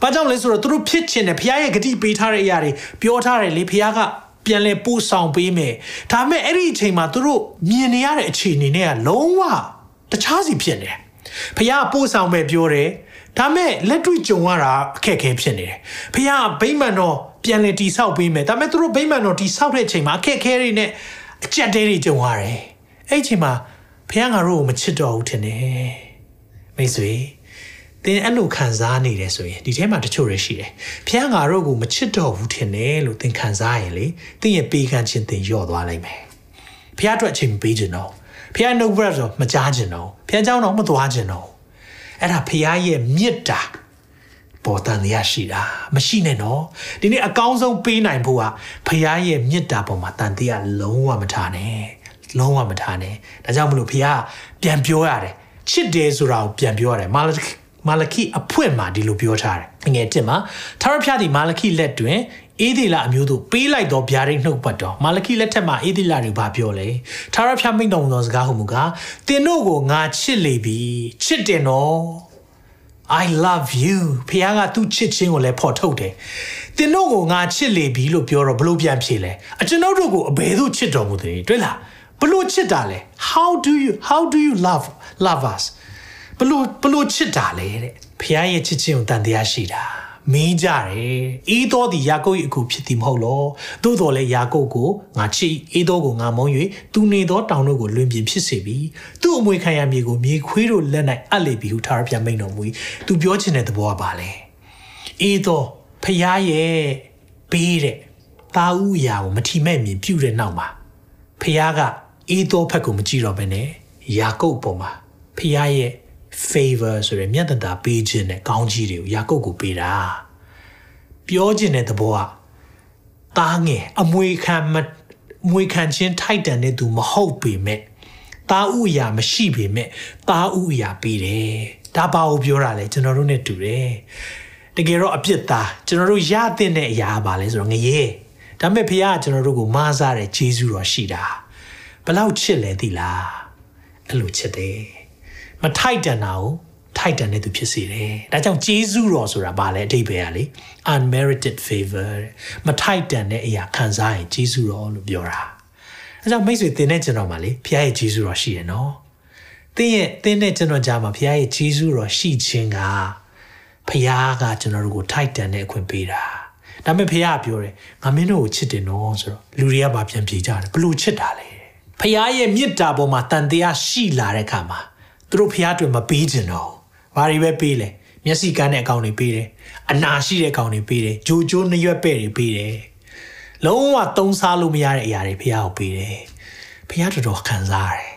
Speaker 2: ဘာကြောင့်လဲဆိုတော့သူတို့ဖြစ်ချင်တယ်ဖះရဲ့ဂတိပေးထားတဲ့အရာတွေပြောထားတယ်လေဖះကပြန်လဲပို့ဆောင်ပေးမယ်ဒါပေမဲ့အဲ့ဒီအချိန်မှာသူတို့မြင်နေရတဲ့အခြေအနေနဲ့ကလုံးဝတခြားစီဖြစ်နေတယ်ဖះပို့ဆောင်ပဲပြောတယ် ဒါမဲ့လက်တွေ့ကြုံရတာအခက်အခဲဖြစ်နေတယ်ဖခင်ကဗိမာန်တော်ပြန်လည်တိဆောက်ပေးမယ်ဒါမဲ့သူတို့ဗိမာန်တော်တိဆောက်တဲ့အချိန်မှာအခက်အခဲတွေနဲ့အကြက်တဲတွေကြုံရတယ်အဲ့ချိန်မှာဖခင်ငါတို့ကိုမချစ်တော်ဘူးထင်တယ်မိတ်ဆွေသင်အဲ့လိုခံစားနေတယ်ဆိုရင်ဒီထဲမှာတချို့တွေရှိတယ်။ဖះငါတို့ကိုမချစ်တော်ဘူးထင်တယ်လို့သင်ခံစားရင်လေသင်ရဲ့ပေးကမ်းခြင်းသင်လျော့သွားနိုင်မယ်။ဖះအတွက်အချိန်မပေးခြင်းတော့ဖះ no breath ဆိုမကြားခြင်းတော့ဖះเจ้าတော့မသွားခြင်းတော့ အဲ့ဒါဖះရဲ့မေတ္တာပေါ်တန်ရရှိတာမရှိနဲ့နော်ဒီနေ့အကောင်းဆုံးပေးနိုင်ဖို့ကဖះရဲ့မေတ္တာပေါ်မှာတန်တရားလုံးဝမထားနဲ့လုံးဝမထားနဲ့ဒါကြောင့်မလို့ဖះပြန်ပြောရတယ်ချစ်တယ်ဆိုတာကိုပြန်ပြောရတယ်မာလမာလခိအဖွင့်မှာဒီလိုပြောထားတယ်ငယ်တစ်မှာထာဝရဘုရားသည်မာလခိလက်တွင် အေးဒီလာအမျိုးတို့ပေးလိုက်သောဗျာဒိတ်နှုတ်ပတ်တော်မာလခိလက်ထက်မှာအေးဒီလာတွေဘာပြောလဲထာဝရဘုရားမိန့်တော်မူသောစကားဟုမူကားတင်တို့ကိုငါချစ်လေပြီချစ်တယ်နော် I love you ဖခင်ကသူ့ချစ်ခြင်းကိုလည်းဖော်ထုတ်တယ်။တင်တို့ကိုငါချစ်လေပြီလို့ပြောတော့ဘလို့ပြန်ဖြေလဲ။အကျွန်ုပ်တို့ကိုအဘယ်သို့ချစ်တော်မူသလဲတွေ့လား။ဘလို့ချစ်တာလဲ။ How do you how do you love love us ဘလို့ဘလို့ချစ်တာလဲတဲ့။ဖခင်ရဲ့ချစ်ခြင်းကိုတန်တရားရှိတာ။ မင်းကြတယ်။အေးတော်သည်ယာကုပ်၏အခုဖြစ်သည်မဟုတ်လော။သို့တော်လည်းယာကုပ်ကိုငါချစ်အေးတော်ကိုငါမုန်း၍သူနေသောတောင်တို့ကိုလွင်ပြင်ဖြစ်စေပြီ။သူ့အမွေခံရမြေကိုမြေခွေးတို့လက်၌အပ်လေပြီဟုထာဝရဘုရားမိန့်တော်မူ၏။သူပြောချင်တဲ့သဘောကပါလေ။အေးတော်ဖခင်ရဲ့ပေးတဲ့တာဥအရာကိုမထီမဲ့မြင်ပြုတဲ့နောက်မှာဖခင်ကအေးတော်ဖက်ကိုမကြည့်တော့ဘဲနဲ့ယာကုပ်ပေါ်မှာဖခင်ရဲ့ favor ဆိုရယ်မြတ်တတာပေးခြင်းနဲ့ကောင်းကြီးတွေကိုယာကုပ်ကိုပေးတာပြောခြင်းတဲ့သဘောကတားငယ်အမွေခံမအမွေခံခြင်းထိုက်တန်တဲ့သူမဟုတ်ပေမဲ့တားဥအရာမရှိပေမဲ့တားဥအရာပေးတယ်ဒါပါကိုပြောတာလေကျွန်တော်တို့ ਨੇ တူတယ်တကယ်တော့အပြစ်သားကျွန်တော်တို့ရတဲ့အရာပါလဲဆိုတော့ငရဲဒါပေမဲ့ဖခင်ကကျွန်တော်တို့ကိုမားစားတဲ့ဂျေဇုတော်ရှိတာဘလောက်ချစ်လဲသိလားအဲ့လိုချစ်တယ် မထိုက်တန်တာကိုထိုက်တန်တဲ့သူဖြစ်စေတယ်။ဒါကြောင့်ဂျေဇုတော်ဆိုတာဘာလဲအဓိပ္ပာယ်ကလေ unmerited favor မထိုက်တန်တဲ့အရာခံစားရင်ဂျေဇုတော်လို့ပြောတာ။အဲကြောင့်မိတ်ဆွေသင်တဲ့ကျွန်တော်မှာလေဖခင်ရဲ့ဂျေဇုတော်ရှိရနော်။သင်ရဲ့သင်တဲ့ကျွန်တော်ကြားမှာဖခင်ရဲ့ဂျေဇုတော်ရှိခြင်းကဖခင်ကကျွန်တော်တို့ကိုထိုက်တန်တဲ့အခွင့်ပေးတာ။ဒါပေမဲ့ဖះပြောတယ်ငါမင်းတို့ကိုချစ်တယ်နော်ဆိုတော့လူတွေကဘာပြန်ပြေကြတယ်ဘလို့ချစ်တာလဲဖះရဲ့မေတ္တာပေါ်မှာတန်တရားရှိလာတဲ့ခါမှာ သူတို့ဖះတွေမပေးချင်တော့ဘာတွေပဲပေးလဲမျက်စိကန်းတဲ့အကောင်တွေပေးတယ်အနာရှိတဲ့အကောင်တွေပေးတယ်ဂျိုဂျိုနှရွက်ပဲ့တွေပေးတယ်လုံးဝသုံးစားလို့မရတဲ့အရာတွေဖះကိုပေးတယ်ဖះတော်တော်ခံစားရတယ်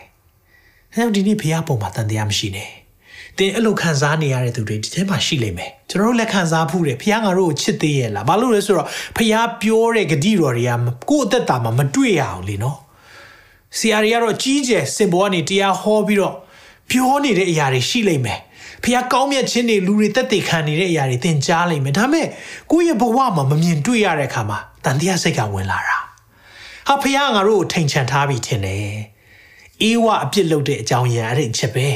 Speaker 2: အဲဒီနေ့ဖះပုံမှာတန်တရားမရှိနဲ့တင်အဲ့လိုခံစားနေရတဲ့သူတွေဒီထဲမှာရှိလိမ့်မယ်ကျွန်တော်တို့လက်ခံစားဖို့တယ်ဖះငါတို့ကိုချစ်သေးရဲ့လားဘာလို့လဲဆိုတော့ဖះပြောတဲ့ဂတိတော်တွေကကိုယ့်အသက်တာမှာမတွေ့ရအောင်လေနော်ဆရာတွေကတော့ကြီးကျယ်စင်ပေါ်ကနေတရားဟောပြီးတော့ ပြောနေတဲ့အရာတွေရှိလိမ့်မယ်ဖះကောင်းမြတ်ခြင်းတွေလူတွေတက်တည်ခံနေတဲ့အရာတွေသင်ကြားလိမ့်မယ်ဒါပေမဲ့ကိုယ့်ရဲ့ဘဝမှာမမြင်တွေ့ရတဲ့အခါမှာတန်တရားစိတ်ကဝင်လာတာဟာဖះငါတို့ကိုထိန်ချန်ထားပြီးထင်တယ်အေးဝအပြစ်လုပ်တဲ့အကြောင်းရအဲ့ဒီချက်ပဲ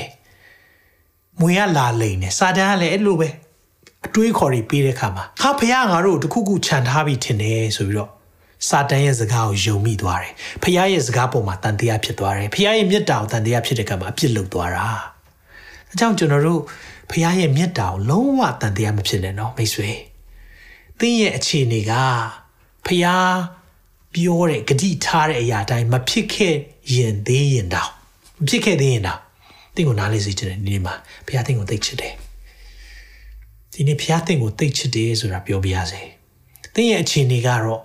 Speaker 2: မွေရလာလိမ့်နေစာတန်ကလည်းအဲ့လိုပဲအတွေးခေါ်ပြီးပေးတဲ့အခါမှာဟာဖះငါတို့တခုခုခြံထားပြီးထင်တယ်ဆိုပြီးတော့ စာတန်ရဲ့စကားကိုယုံမိသွားတယ်ဖះရဲ့စကားပေါ်မှာတန်တရားဖြစ်သွားတယ်ဖះရဲ့မေတ္တာကိုတန်တရားဖြစ်တဲ့ကံမှာအပြစ်လုပ်သွားတာအဲကြောင့်ကျွန်တော်တို့ဖះရဲ့မေတ္တာကိုလုံးဝတန်တရားမဖြစ်နဲ့နော်မိတ်ဆွေသင်ရဲ့အခြေအနေကဖះပြောတဲ့ဂတိထားတဲ့အရာတိုင်းမဖြစ်ခဲ့ရင်သေးရင်တောင်မဖြစ်ခဲ့သေးရင်တောင်သင်ကိုနားလေးစေချင်တယ်ဒီနေ့မှာဘုရားသင်ကိုသိချစ်တယ်ဒီနေ့ဘုရားသင်ကိုသိချစ်တယ်ဆိုတာပြောပြရစေသင်ရဲ့အခြေအနေကတော့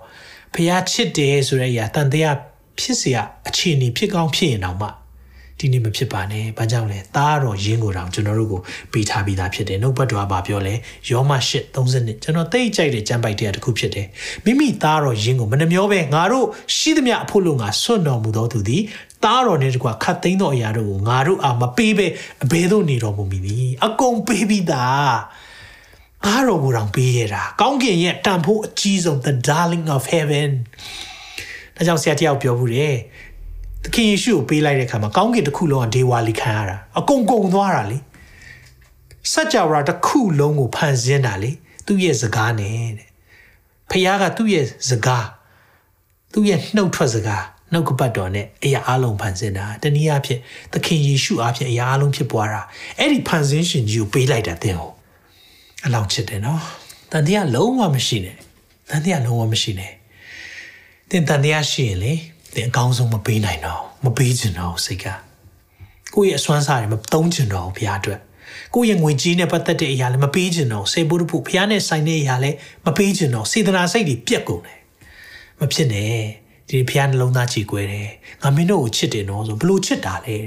Speaker 2: ဖျားချစ်တယ်ဆိုတဲ့အရာတန်တရားဖြစ်เสียအခြေအနေဖြစ်ကောင်းဖြစ်ရင်တောင်မှဒီနေ့မဖြစ်ပါနဲ့။ဘာကြောင့်လဲ။သားတော်ရင်းကိုတောင်ကျွန်တော်တို့ကိုပေးထားပြီးသားဖြစ်တယ်။နှုတ်ဘတ်တော်ကပြောလဲယောမ၈30ကျွန်တော်သိကြိုက်တဲ့ကျမ်းပိုက်တရားတစ်ခုဖြစ်တယ်။မိမိသားတော်ရင်းကိုမနှမျောပဲငါတို့ရှိသမျှအဖို့လို့ငါဆွတ်တော်မူသောသူသည်သားတော်နဲ့တကွာခတ်သိမ်းသောအရာတို့ကိုငါတို့အာမပေးပဲအဘဲသို့နေတော်မူမည်။အကုန်ပေးပြီးသား။ သားတော်ကိုတောင်ပေးရတာ။ကောင်းကင်ရဲ့တန်ဖိုးအကြီးဆုံး the darling of heaven ။ဒါကြောင့်ဆရာတယောက်ပြောဘူးတယ်။သခင်ယေရှုကိုပေးလိုက်တဲ့အခါမှာကောင်းကင်တစ်ခုလုံးကဒေဝါလီခံရတာအကုန်ကုန်သွားတာလေစัจ java တစ်ခုလုံးကိုဖန်ဆင်းတာလေသူ့ရဲ့စကားနဲ့တဲ့ဖခင်ကသူ့ရဲ့စကားသူ့ရဲ့နှုတ်ထွက်စကားနှုတ်ကပတ်တော်နဲ့အရာအလုံးဖန်ဆင်းတာတနည်းအားဖြင့်သခင်ယေရှုအားဖြင့်အရာအလုံးဖြစ်ပွားတာအဲ့ဒီဖန်ဆင်းရှင်ကြီးကိုပေးလိုက်တာတင်ဟုတ် အလောင်းချစ်တယ်နော်တန်တရားလုံးဝမရှိနဲ့တန်တရားလုံးဝမရှိနဲ့တင်တန်တရားရှိရင်လေတင်အကောင်းဆုံးမပေးနိုင်တော့မပေးချင်တော့စိတ်ကကိုယ့်ရဲ့အစွမ်းစားတွေမသုံးချင်တော့ဘုရားအတွက်ကိုယ့်ရဲ့ငွေကြီးနဲ့ပတ်သက်တဲ့အရာလည်းမပေးချင်တော့စေဘုဒ္ဓဖုဘုရားနဲ့ဆိုင်တဲ့အရာလည်းမပေးချင်တော့စေတနာစိတ်တွေပြက်ကုန်တယ်မဖြစ်နဲ့ဒီဘုရားနှလုံးသားကြည်ကွယ်တယ်ငါမင်းတို့ကိုချစ်တယ်နော်ဆိုဘလို့ချစ်တာလဲ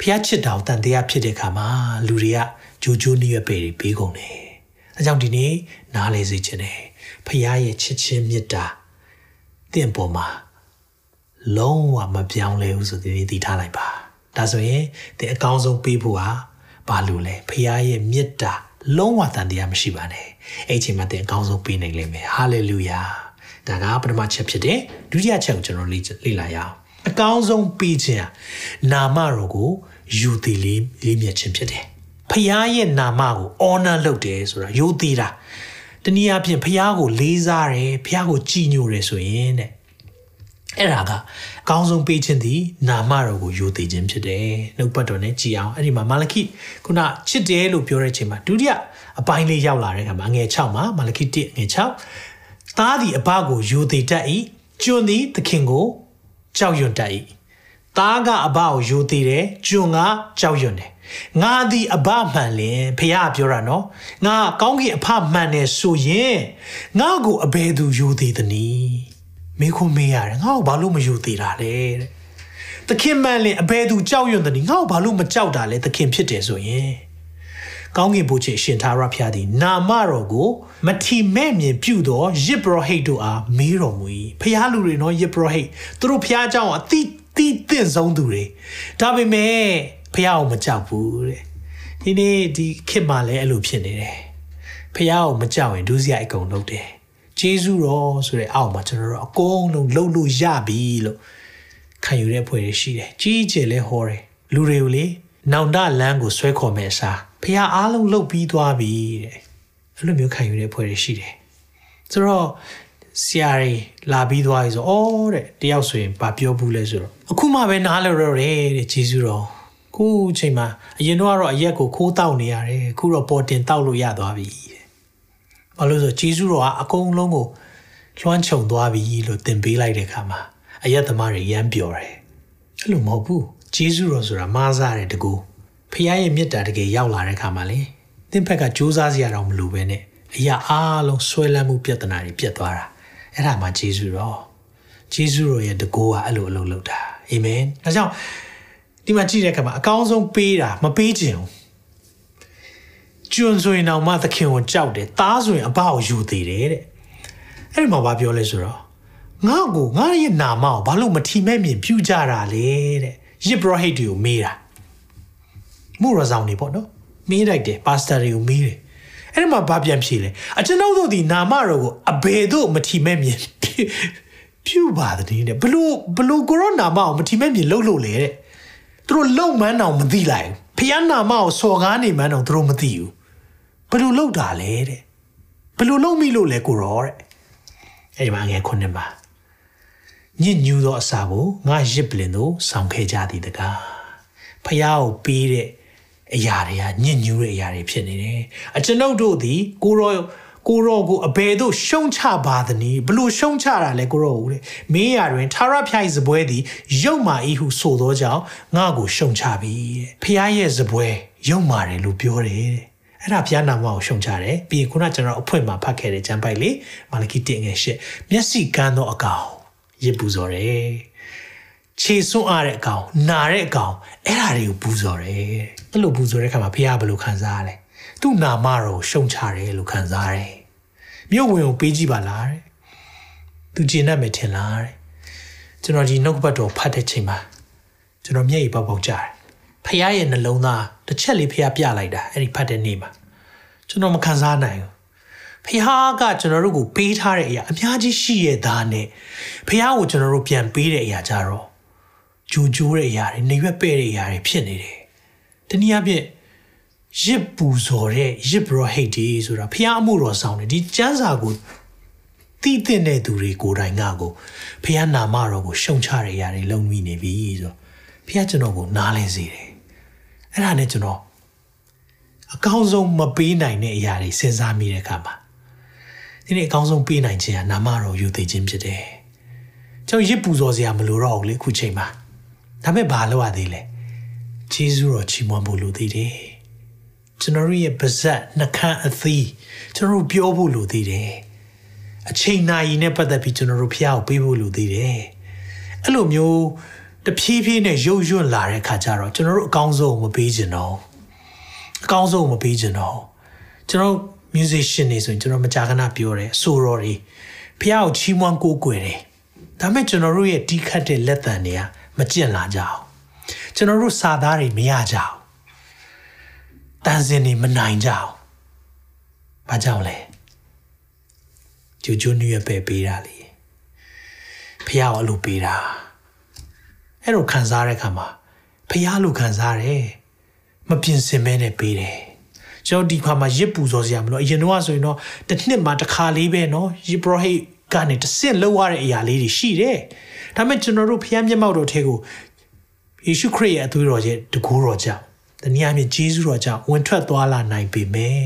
Speaker 2: ဘုရားချစ်တာကိုတန်တရားဖြစ်တဲ့ခါမှာလူတွေက ဂျိုဂျိုနီးရွက်ပေတွေပေးကုန်တယ်အဲကြောင့်ဒီနေ့နားလေစေချင်တယ်ဘုရားရဲ့ချစ်ချင်းမေတ္တာတင့်ပေါ်မှာလုံးဝမပြောင်းလဲဘူးဆိုတဲ့သိထားလိုက်ပါဒါဆိုရင်တဲ့အကောင်းဆုံးပေးဖို့ဟာဘာလို့လဲဖခင်ရဲ့မေတ္တာလုံးဝတန်တရားမရှိပါနဲ့အဲ့ချိန်မှာတဲ့အကောင်းဆုံးပေးနိုင်လိမ့်မယ်ဟာလေလုယာဒါကပထမချက်ဖြစ်တယ်ဒုတိယချက်ကိုကျွန်တော်လေ့လေ့လာရအောင်အကောင်းဆုံးပေးခြင်းနာမတော်ကိုယူတည်လေးလေးမြတ်ခြင်းဖြစ်တယ် ဖခင်ရဲ့နာမကို honor လုပ်တယ်ဆိုတာယူတည်တာတနည်းအားဖြင့်ဖခင်ကိုလေးစားတယ်ဖခင်ကိုကြည်ညိုတယ်ဆိုရင်တဲ့အဲ့ဒါကအကောင်းဆုံးပေးခြင်းသည်နာမတော်ကိုယိုသေးခြင်းဖြစ်တယ်နှုတ်ပတ်တော်နဲ့ကြည်အောင်အဲ့ဒီမှာမာလခိခုနချစ်တယ်လို့ပြောတဲ့ချိန်မှာဒုတိယအပိုင်းလေးရောက်လာတဲ့အခါမှာငွေ6မှာမာလခိ1ငွေ6သားသည်အဘကိုယိုသေးတတ်၏ကျွန်သည်သခင်ကိုကြောက်ရွံ့တတ်၏သားကအဘကိုယိုသေးတယ်ကျွန်ကကြောက်ရွံ့တယ် ငါသည်အဘမှန်လင်ဖះပြောတာနော်ငါကောင်းကင်အဖမှန်တယ်ဆိုရင်ငါ့ကိုအဘယ်သူယူသေးသနည်းမေခွမေးရတယ်ငါ့ကိုဘာလို့မယူသေးတာလဲတဲ့သခင်မှန်လင်အဘယ်သူကြောက်ရွံ့သနည်းငါ့ကိုဘာလို့မကြောက်တာလဲသခင်ဖြစ်တယ်ဆိုရင်ကောင်းကင်ဘုချေရှင်သာရဖျားသည်နာမတော်ကိုမထီမဲ့မြင်ပြုသောယစ်ဘရဟိတ်တို့အားမေးတော်မူ၏ဖျားလူတွေနော်ယစ်ဘရဟိတ်သူတို့ဖျားเจ้าအတိတိတင့်ဆုံးသူတွေဒါပေမဲ့ ဖျားကိုမကြောက်ဘူးတဲ့ဒီနေ့ဒီခေတ်မှာလည်းအဲ့လိုဖြစ်နေတယ်ဖျားကိုမကြောက်ရင်ဒုစရိုက်အကုန်လုပ်တယ်ဂျေဇုတော်ဆိုတဲ့အောက်မှာကျွန်တော်တို့အကုန်လုံးလှုပ်လို့ရပြီလို့ခံယူတဲ့ဖွဲ့တွေရှိတယ်ကြီးကျယ်လဲဟောတယ်လူတွေကိုလေနောင်တလန်းကိုဆွဲခေါ်မဲ့အစားဖះအားလုံးလှုပ်ပြီးသွားပြီတဲ့အဲ့လိုမျိုးခံယူတဲ့ဖွဲ့တွေရှိတယ်ဆိုတော့ဆရာကြီးလာပြီးသွားပြီဆိုအော်တဲ့တယောက်ဆိုရင်ဗာပြောဘူးလဲဆိုတော့အခုမှပဲနားလည်တော့တယ်တဲ့ဂျေဇုတော် ခုချိန်မှာအရင်တော့ကတော့အရက်ကိုခိုးတောက်နေရတယ်အခုတော့ပေါ်တင်တောက်လို့ရသွားပြီတဲ့ဘာလို့ဆိုဂျေဇုတော်ကအကုန်လုံးကိုလွှမ်းခြုံသွားပြီလို့သင်ပေးလိုက်တဲ့အခါမှာအယက်သမားတွေရမ်းပျော်တယ်အဲ့လိုမဟုတ်ဘူးဂျေဇုတော်ဆိုတာမားစားတယ်တကူဖခင်ရဲ့မေတ္တာတကယ်ရောက်လာတဲ့အခါမှာလေသင်ဘက်ကစူးစမ်းစရာတော့မလိုပဲနဲ့အရာအားလုံးဆွဲလန်းမှုပြဿနာတွေပြတ်သွားတာအဲ့ဒါမှဂျေဇုတော်ဂျေဇုတော်ရဲ့တကူကအဲ့လိုအလုပ်လုပ်တာအာမင်ဒါကြောင့် ဒီမှာကြည့်တဲ့အခါမှာအကောင်းဆုံးပေးတာမပေးခြင်းဘူးကျွန်းဆိုရင်တော့မှသခင်ကိုကြောက်တယ်သားဆိုရင်အဘကိုယူသေးတယ်တဲ့အဲ့ဒီမှာဘာပြောလဲဆိုတော့ငါ့ကိုငါရဲ့နာမကိုဘာလို့မထီမဲ့မြင်ပြူကြတာလဲတဲ့ယစ်ဘရဟိတ်တွေကိုမေးတာမှုရဆောင်နေပေါ့နော်မေးလိုက်တယ်ပါစတာတွေကိုမေးတယ်အဲ့ဒီမှာဘာပြန်ဖြေလဲအကျွန်ုပ်တို့ဒီနာမတော်ကိုအဘယ်သို့မထီမဲ့မြင်ပြူပါတဲ့တဲ့ဘလို့ဘလို့ကိုရိုနာမကိုမထီမဲ့မြင်လှုပ်လို့လေတဲ့ သူတို့လုံမန်းအောင်မသိလိုက်ဖျားနာမကိုစော်ကားနေမှန်းတော့သူတို့မသိဘူးဘယ်လိုလုပ်တာလဲတဲ့ဘယ်လိုလုပ်မိလို့လဲကိုရောတဲ့အဲ့ဒီမှာငယ်ခုနှစ်ပါညစ်ညူသောအစာကိုငါရစ်ပလင်တို့ဆောင်ခဲ့ကြသည်တကားဖះကိုပေးတဲ့အရာတွေကညစ်ညူးတဲ့အရာတွေဖြစ်နေတယ်အကျွန်ုပ်တို့သည်ကိုရော ကိုရောကိုအဘယ်သို့ရှုံချပါသနည်းဘလို့ရှုံချတာလဲကိုရောဦးတဲ့မင်းရတွင်ထာရဖျိုက်စပွဲသည်ရုပ်မာဤဟုဆိုသောကြောင့်ငါကိုရှုံချပြီတဲ့ဖះရဲ့စပွဲရုပ်မာတယ်လို့ပြောတယ်တဲ့အဲ့ဒါဘုရားနာမကိုရှုံချတယ်ပြီးရင်ခုနကျွန်တော်အဖွင့်မှာဖတ်ခဲ့တဲ့ကျမ်းပိုက်လေးမာလကိတင်ငယ်ရှစ်မျက်စိကန်းသောအကောင်ရစ်ပူဇော်တယ်ခြေစွန့်အားတဲ့အကောင်နာတဲ့အကောင်အဲ့ဒါတွေကိုပူဇော်တယ်အဲ့လိုပူဇော်တဲ့အခါမှာဘုရားဘယ်လိုခံစားရလဲ သူ့နာမတော်ရှုံချတယ်လို့ခံစားရတယ်မြို့ဝင်ကိုပေးကြည့်ပါလားတဲ့သူကျင်တတ်မယ်ထင်လားတဲ့ကျွန်တော်ဒီနှုတ်ဘတ်တော်ဖတ်တဲ့ချိန်မှာကျွန်တော်မျက်ရည်ပေါက်ပေါက်ကြတယ်ဖះရဲ့နှလုံးသားတစ်ချက်လေးဖះပြလိုက်တာအဲ့ဒီဖတ်တဲ့နေ့မှာကျွန်တော်မခံစားနိုင်ဘူးဖះကကျွန်တော်တို့ကိုပေးထားတဲ့အရာအများကြီးရှိရသားနဲ့ဖះကိုကျွန်တော်တို့ပြန်ပေးတဲ့အရာကြတော့ဂျူဂျိုးတဲ့အရာတွေနေရွက်ပဲ့တဲ့အရာတွေဖြစ်နေတယ်တနည်းအားဖြင့် ရစ်ပူဇော်တဲ့ရစ်ဘရဟိတ်ဒီဆိုတာဖះအမှုတော်ဆောင်တယ်ဒီကျမ်းစာကိုတည်တဲ့သူတွေကိုယ်တိုင်ကကိုဖះနာမတော်ကိုရှုံချတဲ့အရာတွေလုံမိနေပြီဆိုတော့ဖះကျွန်တော်ကိုနားလဲစေတယ်အဲ့ဒါနဲ့ကျွန်တော်အကောင်းဆုံးမပေးနိုင်တဲ့အရာတွေစဉ်းစားမိတဲ့အခါမှာဒီနေ့အကောင်းဆုံးပေးနိုင်ခြင်းကနာမတော်ယူသိခြင်းဖြစ်တယ်။ကျွန်တော်ရစ်ပူဇော်စရာမလိုတော့ဘူးလေခုချိန်မှာ။ဒါပေမဲ့ဘာလုပ်ရသေးလဲ။ဂျေဇုတော်ချီးမွမ်းဖို့လိုသေးတယ်။ ကျွန်တော်ရဲ့ပါဇက်နှခမ်းအသီးကျွန်တော်ပြောဖို့လိုသေးတယ်။အချိန်နာရီနဲ့ပတ်သက်ပြီးကျွန်တော်တို့ဖျားကိုပေးဖို့လိုသေးတယ်။အဲ့လိုမျိုးတဖြည်းဖြည်းနဲ့ရုပ်ရွံ့လာတဲ့ခါကျတော့ကျွန်တော်တို့အကောင်းဆုံးမပေးချင်တော့အကောင်းဆုံးမပေးချင်တော့ကျွန်တော် musician တွေဆိုရင်ကျွန်တော်မကြာခဏပြောတယ်ဆိုတော်တွေဖះကိုချီးမွမ်းကိုးကွယ်တယ်ဒါပေမဲ့ကျွန်တော်တို့ရဲ့တီးခတ်တဲ့လက်တံတွေကမကျင့်လာကြအောင်ကျွန်တော်တို့စာသားတွေမရကြအောင် တန်စင်နေမနိုင်ကြအောင်။ဘာကြောင့်လဲ။ဂျူဂျူနူရပဲပေးတာလေ။ဖះအလိုပေးတာ။အဲ့လိုခံစားတဲ့အခါမှာဖះလိုခံစားတယ်။မပြင်ဆင်မဲနဲ့ပေးတယ်။ကျွန်တော်ဒီခါမှာရစ်ပူစော်စရာမလိုအရင်တော့ဆိုရင်တော့တစ်နှစ်မှာတစ်ခါလေးပဲเนาะရစ်ပရဟိတ်ကနေတစ်ဆင့်လောက်ရတဲ့အရာလေးတွေရှိတယ်။ဒါပေမဲ့ကျွန်တော်တို့ဖျားမျက်မှောက်တော်ထဲကိုယေရှုခရစ်ရဲ့အသွေးတော်ရဲ့တကူတော်ကြောင့် တနည်းအားဖြင့်ဂျေဇုတော်ကြောင့်ဝင်ထွက်သွားလာနိုင်ပေမဲ့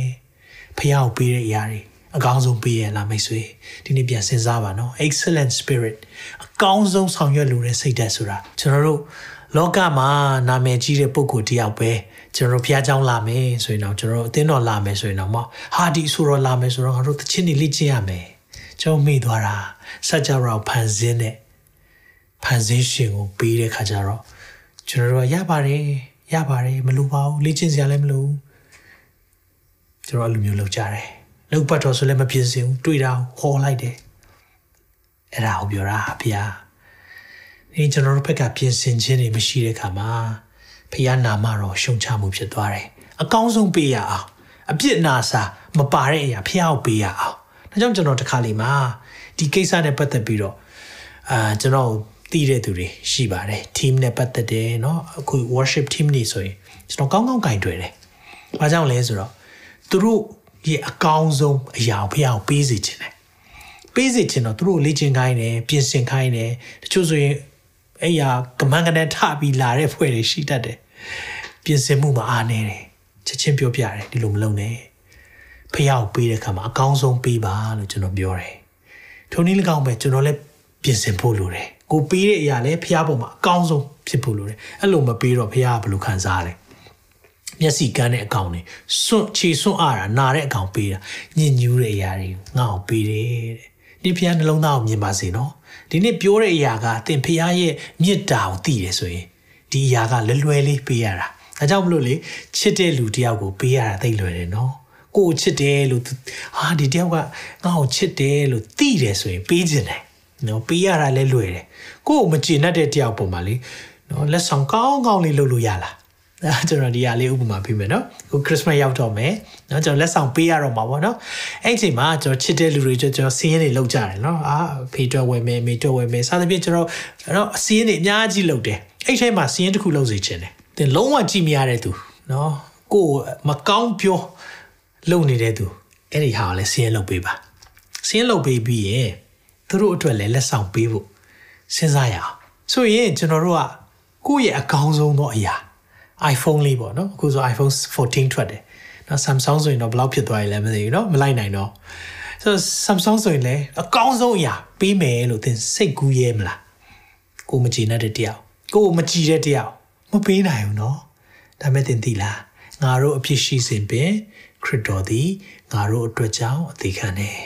Speaker 2: ဖခင်ကိုပေးတဲ့အရာတွေအကောင်းဆုံးပေးရလားမိတ်ဆွေဒီနေ့ပြန်စဉ်းစားပါနော် excellent spirit အကောင်းဆုံးဆောင်ရွက်လိုတဲ့စိတ်ဓာတ်ဆိုတာကျွန်တော်တို့လောကမှာနာမည်ကြီးတဲ့ပုဂ္ဂိုလ်တယောက်ပဲကျွန်တော်ဘုရားကျောင်းလာမယ်ဆိုရင်တော့ကျွန်တော်အသင်းတော်လာမယ်ဆိုရင်တော့မဟာဒီဆိုတော့လာမယ်ဆိုတော့ငါတို့တချင်းနေလေ့ကျင့်ရမယ်ကျွန်တော်မိသွားတာစัจ java ကိုဖန်ဆင်းတဲ့ဖန်ဆင်းရှင်ကိုပေးတဲ့ခါကျတော့ကျွန်တော်တို့ကရပါတယ် ရပါတယ်မလိုပါဘူးလေ့ကျင့်စရာလည်းမလိုဘူးကျွန်တော်အလိုမျိုးလုပ်ကြတယ်လောက်ပတ်တော်ဆိုလည်းမပြည့်စင်ဘူးတွေ့တာဟောလိုက်တယ်အဲ့ဒါကိုပြောတာဖျားဒီကျွန်တော်တို့ဘက်ကပြင်ဆင်ခြင်းတွေမရှိတဲ့ခါမှာဖျားနာမတော်ရှုံချမှုဖြစ်သွားတယ်အကောင်းဆုံးပေးရအောင်အပြစ်နာစာမပါတဲ့အရာဖျားကိုပေးရအောင်ဒါကြောင့်ကျွန်တော်တခါလေမှာဒီကိစ္စနဲ့ပတ်သက်ပြီးတော့အာကျွန်တော် သိတဲ့သူတွေရှိပါတယ် team နဲ့ပတ်သက်တယ်เนาะအခု worship team နေဆိုရင်ကျွန်တော်ကောင်းကောင်းကင်တွေ့တယ်။ဘာကြောင့်လဲဆိုတော့သူတို့ရဲ့အကောင်းဆုံးအရာကိုဖះအောင်ပေးစီခြင်းတယ်။ပေးစီခြင်းတော့သူတို့လေ့ကျင့်ခိုင်းတယ်ပြင်ဆင်ခိုင်းတယ်တချို့ဆိုရင်အဲ့ရကမန်ကနထပြီးလာတဲ့ဖွဲ့တွေရှိတတ်တယ်။ပြင်ဆင်မှုမအားနေတယ်။ချက်ချင်းပြောပြတယ်ဒီလိုမလုပ်နဲ့။ဖះအောင်ပေးတဲ့အခါမှာအကောင်းဆုံးပေးပါလို့ကျွန်တော်ပြောတယ်။ထုံနည်း၎င်းပဲကျွန်တော်လည်းပြင်ဆင်ဖို့လိုတယ်။ ကိုပေးတဲ့အရာလည်းဖះပေါ်မှာအကောင်းဆုံးဖြစ်ဖို့လိုတယ်အဲ့လိုမပေးတော့ဖះကဘယ်လိုခံစားရလဲမျက်စိကန်းတဲ့အကောင်တွေစွန့်ခြေစွန့်အားတာနာတဲ့အကောင်ပေးတာညင်ညူးတဲ့အရာတွေငါ့ကိုပေးတယ်တဲ့ဒီဖះနှလုံးသားကိုမြင်ပါစေနော်ဒီနေ့ပြောတဲ့အရာကသင်ဖះရဲ့မေတ္တာကိုသိတယ်ဆိုရင်ဒီအရာကလွယ်လွယ်လေးပေးရတာဒါကြောင့်မလို့လေချစ်တဲ့လူတယောက်ကိုပေးရတာသိလွယ်တယ်နော်ကိုကိုချစ်တယ်လို့ဟာဒီတယောက်ကငါ့ကိုချစ်တယ်လို့သိတယ်ဆိုရင်ပေးခြင်းတယ် နော်ပေးရတာလည်းလွယ်တယ်ကိုကိုမကျေနပ်တဲ့တယောက်ပုံမှာလေနော်လက်ဆောင်ကောင်းကောင်းလေးလုပ်လို့ရလားအဲကျွန်တော်ဒီဟာလေးဥပမာပြမယ်နော်ခုခရစ်စမတ်ရောက်တော့မယ်နော်ကျွန်တော်လက်ဆောင်ပေးရတော့မှာပေါ့နော်အဲ့ဒီမှာကျွန်တော်ချစ်တဲ့လူတွေကျွန်တော်စီးရင်တွေလောက်ကြတယ်နော်အာဖေတော်ဝယ်မယ်မေတော်ဝယ်မယ်စသဖြင့်ကျွန်တော်တော့အစီးရင်တွေအများကြီးလောက်တယ်အဲ့ထဲမှာစီးရင်တစ်ခုလောက်စေချင်တယ်တင်လုံးဝကြည့်မရတဲ့သူနော်ကိုမကောင်းပြောလုံနေတဲ့သူအဲ့ဒီဟာကိုလည်းစီးရင်လုပ်ပေးပါစီးရင်လုပ်ပေးပြီးရင် သူတို့အတွက်လည်းလက်ဆောင်ပေးဖို့စဉ်းစားရအောင်ဆိုရင်ကျွန်တော်တို့ကကိုယ့်ရဲ့အကောင်းဆုံးသောအရာ iPhone လေးပေါ့နော်အခုဆို iPhone 14ထွက်တယ်နော် Samsung ဆိုရင်တော့ဘယ်လောက်ဖြစ်သွားရလဲမသိဘူးနော်မလိုက်နိုင်တော့ဆို Samsung ဆိုရင်လည်းအကောင်းဆုံးအရာပေးမယ်လို့သင်စိတ်ကူးရဲမလားကိုမကြည်နဲ့တဲ့တယောက်ကိုမကြည်တဲ့တယောက်မပေးနိုင်ဘူးနော်ဒါမဲ့သင်သိလားငါတို့အဖြစ်ရှိစဉ်ပင်ခရစ်တော်သည်ငါတို့အတွက်ကြောင့်အသေးခံတယ်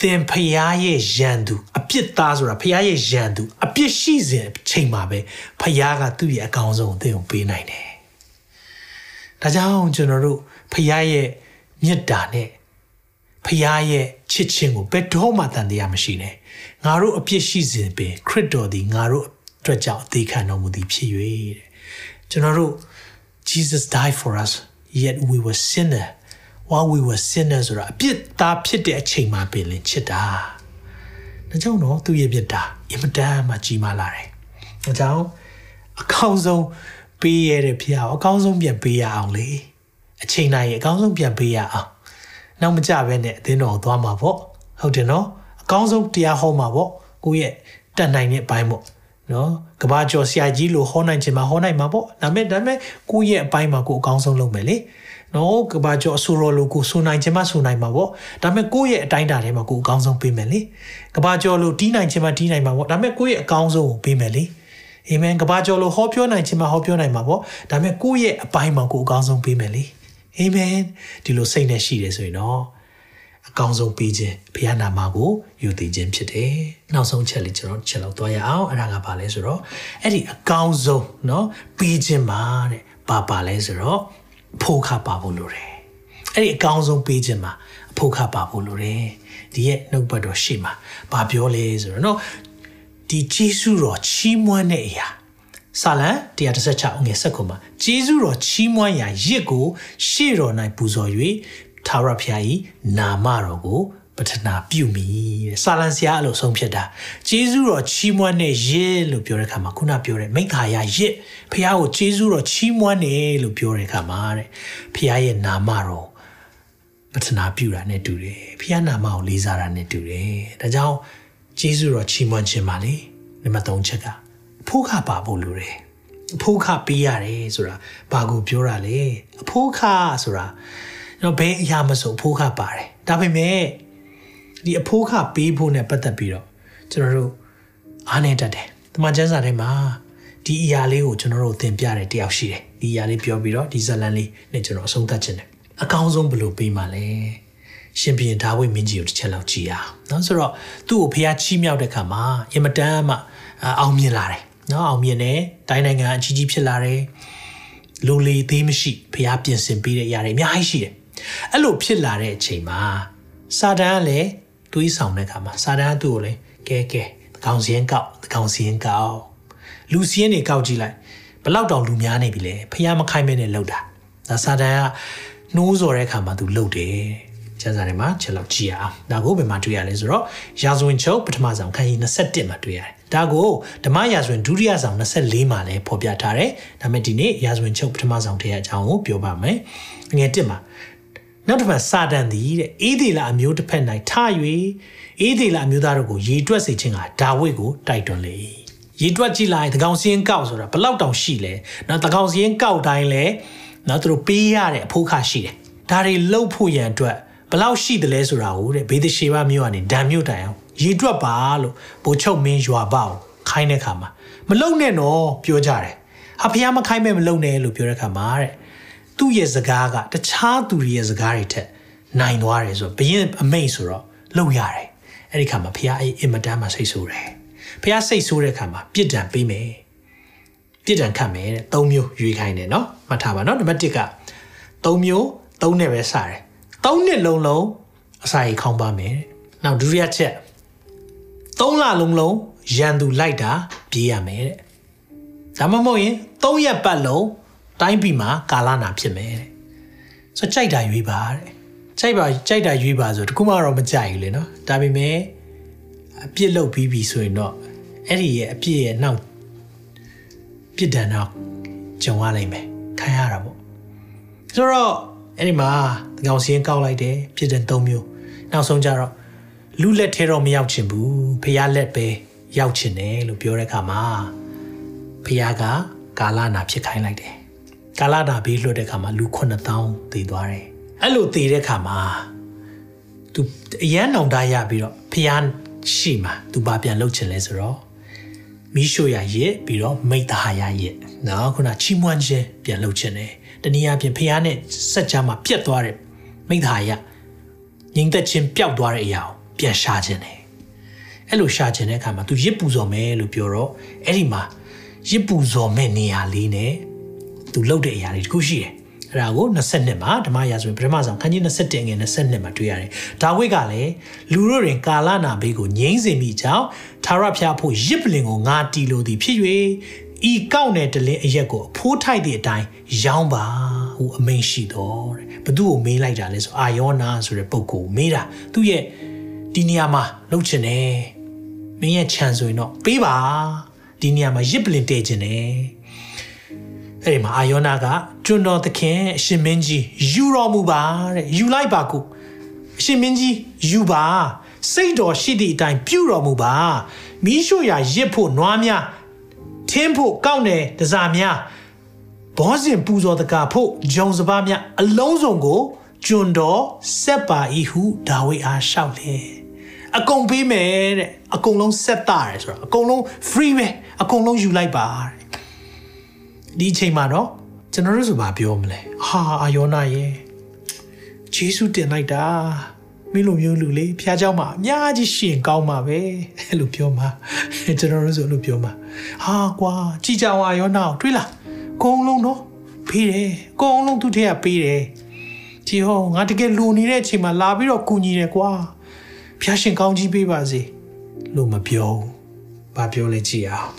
Speaker 2: သင်ဖျားရဲ့ရန်သူအပြစ်သားဆိုတာဖျားရဲ့ရန်သူအပြစ်ရှိစဉ်ချိန်မှာပဲဖျားကသူ့ရဲ့အကောင်ဆုံးအသင်ကိုပေးနိုင်တယ်။ဒါကြောင့်ကျွန်တော်တို့ဖျားရဲ့မေတ္တာနဲ့ဖျားရဲ့ချစ်ခြင်းကိုဘယ်တော့မှတန်တရားမရှိနဲ့။ငါတို့အပြစ်ရှိစဉ်ပင်ခရစ်တော်သည်ငါတို့အတွက်ကြောင့်အသေးခံတော်မူသည်ဖြစ်၍တဲ့။ကျွန်တော်တို့ Jesus died for us yet we were sinner while we were sinners ဆိုတာအပြစ်သားဖြစ်တဲ့အချိန်မှာပင်လင်ချစ်တာ။ဒါကြောင့်တော့သူ့ရဲ့ပြစ်တာအင်မတန်မှကြီးမားလာတယ်။ဒါကြောင့်အကောင်းဆုံးပေးရတဲ့ဖျားအကောင်းဆုံးပြန်ပေးရအောင်လေ။အချိန်တိုင်းအကောင်းဆုံးပြန်ပေးရအောင်။နောက်မကြဘဲနဲ့အသင်းတော်သွားမှာပေါ့။ဟုတ်တယ်နော်။အကောင်းဆုံးတရားဟောမှာပေါ့။ကိုယ့်ရဲ့တတ်နိုင်တဲ့အပိုင်းပေါ့။နော်ကဘာကျော်ဆရာကြီးလို့ဟောနိုင်ချင်မှာဟောနိုင်မှာပေါ့ဒါပေမဲ့ဒါပေမဲ့ကိုယ့်ရဲ့အပိုင်းမှာကိုယ်အကောင်းဆုံးလုပ်မယ်လေ နော်ကဘာကျော်အဆိုတော်လိုကိုဆိုနိုင်ခြင်းမဆိုနိုင်ပါဗောဒါပေမဲ့ကိုယ့်ရဲ့အတိုင်းအတာထဲမှာကိုအကောင်းဆုံးပေးမယ်လေကဘာကျော်လိုတီးနိုင်ခြင်းမတီးနိုင်ပါဗောဒါပေမဲ့ကိုယ့်ရဲ့အကောင်းဆုံးကိုပေးမယ်လေအာမင်ကဘာကျော်လိုဟောပြောနိုင်ခြင်းမဟောပြောနိုင်ပါဗောဒါပေမဲ့ကိုယ့်ရဲ့အပိုင်းမှာကိုအကောင်းဆုံးပေးမယ်လေအာမင်ဒီလိုစိတ်နဲ့ရှိတယ်ဆိုရင်တော့အကောင်းဆုံးပေးခြင်းဘုရားနာမကိုယူတည်ခြင်းဖြစ်တယ်။နောက်ဆုံးချက်လေးကျွန်တော်ချက်လောက်သွားရအောင်အဲ့ဒါကဘာလဲဆိုတော့အဲ့ဒီအကောင်းဆုံးเนาะပေးခြင်းပါတဲ့ဘာပါလဲဆိုတော့ အဖို့ခပါဖို့လိုတယ်အဲ့ဒီအကောင်းဆုံးပေးခြင်းမှာအဖို့ခပါဖို့လိုတယ်ဒီရဲ့နှုတ်ဘတ်တော်ရှေ့မှာဘာပြောလဲဆိုတော့เนาะဒီဂျေစုတော်ချီးမွမ်းတဲ့အရာဆာလံ136အငယ်7မှာဂျေစုတော်ချီးမွမ်းရာရစ်ကို ရှေ့တော်၌ပူဇော်၍သာရဖျား၏နာမတော်ကို ပထနာပြုမိတဲ့စာလန်ဆရာအဲ့လိုဆုံးဖြတ်တာဂျေဇုတော်ချီးမွမ်းတဲ့ရစ်လို့ပြောတဲ့အခါမှာခုနပြောတဲ့မိခါရရစ်ဘုရားကိုဂျေဇုတော်ချီးမွမ်းတယ်လို့ပြောတဲ့အခါမှာတဲ့ဘုရားရဲ့နာမတော်ပထနာပြုတာနဲ့တူတယ်ဘုရားနာမကိုလေးစားတာနဲ့တူတယ်ဒါကြောင့်ဂျေဇုတော်ချီးမွမ်းခြင်းပါလေနံပါတ်3ချက်ကဖိုးခပါဖို့လိုတယ်အဖိုးခပေးရတယ်ဆိုတာဘာကိုပြောတာလဲအဖိုးခဆိုတာတော့ဘယ်အရာမဆိုအဖိုးခပါတယ်ဒါပေမဲ့ ဒီအဖိုးခပေးဖို့ ਨੇ ပတ်သက်ပြီးတော့ကျွန်တော်တို့အားနေတတ်တယ်။တမန်ကျမ်းစာထဲမှာဒီအရာလေးကိုကျွန်တော်တို့သင်ပြတယ်တယောက်ရှိတယ်။ဒီအရာလေးပြောပြီးတော့ဒီဇလန်လေးနဲ့ကျွန်တော်အဆုံးသတ်ခြင်းတယ်။အကောင်းဆုံးဘယ်လိုပေးမှလဲ။ရှင်ဘုရင်ဒါဝိမင်းကြီးကိုတစ်ချက်လောက်ကြည်ရအောင်။နော်ဆိုတော့သူ့ကိုဖះချီးမြှောက်တဲ့ခါမှာအင်မတန်မှအောင်မြင်လာတယ်။နော်အောင်မြင်တယ်။တိုင်းနိုင်ငံအကြီးကြီးဖြစ်လာတယ်။လူလီသေးမရှိဖះပြင်ဆင်ပေးတဲ့အရာတွေအများကြီးရှိတယ်။အဲ့လိုဖြစ်လာတဲ့အချိန်မှာစာတန်ကလည်း တွေးဆောင်တဲ့အခါမှာစာတန်ကသူ့ကိုလည်းကဲကဲတကောင်စီရင်ကောက်တကောင်စီရင်ကောက်လူစီရင်တွေကောက်ကြည့်လိုက်ဘလောက်တောင်လူများနေပြီလဲဖះမခိုင်းမဲနဲ့လှုပ်တာဒါစာတန်ကနှိုးစော်တဲ့အခါမှာသူလှုပ်တယ်ကျမ်းစာထဲမှာချက်လောက်ကြည့်ရအောင်ဒါကိုဘယ်မှာတွေ့ရလဲဆိုတော့ရာဇဝင်ချုပ်ပထမဆောင်ခန်းကြီး21မှာတွေ့ရတယ်ဒါကိုဓမ္မရာဇဝင်ဒုတိယဆောင်24မှာလည်းဖော်ပြထားတယ်ဒါပေမဲ့ဒီနေ့ရာဇဝင်ချုပ်ပထမဆောင်ထဲအကြောင်းကိုပြောပါမယ်ငွေ1မှာ နောက်တစ်ဖက်စာတန်သည်တဲ့အေးဒီလာအမျိုးတစ်ဖက်၌ထ၍အေးဒီလာအမျိုးသားတို့ကိုရေတွက်စေခြင်းကဒါဝိဒ်ကိုတိုက်တွန်းလေရေတွက်ကြည့်လိုက်တကောင်စင်းကောက်ဆိုတာဘလောက်တောင်ရှိလဲနော်တကောင်စင်းကောက်တိုင်းလဲနော်သူတို့ပေးရတဲ့အဖိုးခရှိတယ်ဒါတွေလှုပ်ဖို့ရန်အတွက်ဘလောက်ရှိတယ်လဲဆိုတာကိုတဲ့ဘေးသရှေဘမြို့ကနေဒံမြို့တိုင်အောင်ရေတွက်ပါလို့ဘိုလ်ချုပ်မင်းရွာပေါ့ခိုင်းတဲ့ခါမှာမလုံနဲ့တော့ပြောကြတယ်ဟာဖះမခိုင်းမဲ့မလုံနဲ့လို့ပြောတဲ့ခါမှာတဲ့ သူ့ရဲ့စကားကတခြားသူတွေရဲ့စကားတွေထက်နိုင်သွားတယ်ဆိုတော့ဘရင်အမိတ်ဆိုတော့လုံရတယ်အဲ့ဒီခါမှာဖះအဲ့အင်မတန်မှစိတ်ဆိုးတယ်ဖះစိတ်ဆိုးတဲ့ခါမှာပြစ်ဒဏ်ပေးမယ်ပြစ်ဒဏ်ခတ်မယ်တဲ့၃မျိုးရွေးခိုင်းတယ်နော်မှတ်ထားပါနော်နံပါတ်1က၃မျိုး၃နဲ့ပဲစတယ်၃နှစ်လုံးလုံးအစာရီခေါင်းပါမယ်တဲ့နောက်ဒုတိယချက်၃လလုံးလုံးရန်သူလိုက်တာပြေးရမယ်တဲ့ဒါမှမဟုတ်ရင်၃ရက်ပတ်လုံး တိုင်းပြည်မှာကာလနာဖြစ်မယ်တဲ့ဆိုကြိုက်တာရွေးပါတဲ့ကြိုက်ပါကြိုက်တာရွေးပါဆိုတခုမှတော့မကြိုက်ဘူးလေနော်ဒါပေမဲ့အပြစ်လုပ်ပြီးပြီဆိုရင်တော့အဲ့ဒီရဲ့အပြစ်ရဲ့နောက်ပြစ်ဒဏ်တော့ကြုံရနိုင်မယ်ခံရတာပေါ့ဆိုတော့အဲ့ဒီမှာတကောင်စီရင်ကောက်လိုက်တယ်ပြစ်ဒဏ်၃မျိုးနောက်ဆုံးကြတော့လူလက်ထဲတော့မရောက်ချင်ဘူးဖះလက်ပဲရောက်ချင်တယ်လို့ပြောတဲ့အခါမှာဖះကကာလနာဖြစ်ခိုင်းလိုက်တယ် ကာလနာဘေးလွတ်တဲ့အခါမှာလူ9000သေသွားတယ်အဲ့လိုသေတဲ့အခါမှာသူအရန်နောင်တရပြီးတော့ဖះရှိမှာသူဘာပြန်လုပ်ချင်လဲဆိုတော့မိရှိုရရစ်ပြီးတော့မိသားရရစ်နော်ခုနချီးမွမ်းခြင်းပြန်လုပ်ချင်တယ်တနည်းအားဖြင့်ဖះနဲ့စက်ကြမှာပြတ်သွားတဲ့မိသားရငြိမ်သက်ခြင်းပျောက်သွားတဲ့အရာကိုပြန်ရှာခြင်းတယ်အဲ့လိုရှာခြင်းတဲ့အခါမှာ तू ရစ်ပူဇော်မယ်လို့ပြောတော့အဲ့ဒီမှာရစ်ပူဇော်မဲ့နေရာလေးနဲ့ तू လှုပ်တဲ့အရာတွေတခုရှိတယ်အဲ့ဒါကို22မှာဓမ္မရာဇဝင်ပထမဆုံးခန်းကြီး21ငယ်22မှာတွေ့ရတယ်။ဒါဝိဒ်ကလည်းလူတို့တွင်ကာလနာဘေးကိုငြိမ့်စေမိကြောင်းသာရဖျားဖို့ရစ်ပလင်ကိုငါတီလိုသည်ဖြစ်၍ဤကောက်နယ်တလင်းအရက်ကိုအဖိုးထိုက်တဲ့အတိုင်းရောင်းပါဟူအမိန်ရှိတော်တဲ့။ဘသူ့ကိုမေးလိုက်တာလဲဆိုအာယောနာဆိုတဲ့ပုဂ္ဂိုလ်မေးတာသူ့ရဲ့ဒီနေရာမှာလှုပ်ချင်တယ်။မင်းရဲ့ခြံဆိုရင်တော့ပေးပါဒီနေရာမှာရစ်ပလင်တည်ချင်တယ်။ အဲ့ဒီမှာအာယောနာကကျွန်တော်သခင်အရှင်မင်းကြီးယူတော်မူပါတဲ့ယူလိုက်ပါကိုအရှင်မင်းကြီးယူပါစိတ်တော်ရှိသည့်အတိုင်းပြုတော်မူပါမိရှုရာရစ်ဖို့နွားများထင်းဖို့ကောက်နယ်တစားများဘောဇင်ပူဇော်တကာဖို့ဂျုံစပါးများအလုံးစုံကိုကျွန်တော်ဆက်ပါဤဟုဒါဝိအားလျှောက်လေအကုန်ပေးမယ်တဲ့အကုန်လုံးဆက်တာရယ်ဆိုတော့အကုန်လုံး free ပဲအကုန်လုံးယူလိုက်ပါတဲ့ ဒီအချိန်မှာတော့ကျွန်တော်တို့ဆိုဘာပြောမလဲဟာအာယောနာရဲ့ဂျေစုတင်လိုက်တာမင်းလိုမျိုးလူလေးဖះเจ้าမှာအများကြီးရှင်ကောင်းမှာပဲအဲ့လိုပြောမှာကျွန်တော်တို့ဆိုလို့ပြောမှာဟာကွာကြည်ကြောင်အာယောနာကိုတွေးလားအကုန်လုံးတော့ဖေးတယ်အကုန်လုံးသူ့ထက်ကပေးတယ်ဒီဟောငါတကယ်လူနေတဲ့အချိန်မှာလာပြီးတော့ကူညီတယ်ကွာဖះရှင်ကောင်းကြီးပေးပါစေလို့မပြောဘူးဘာပြောလဲကြည့်အောင်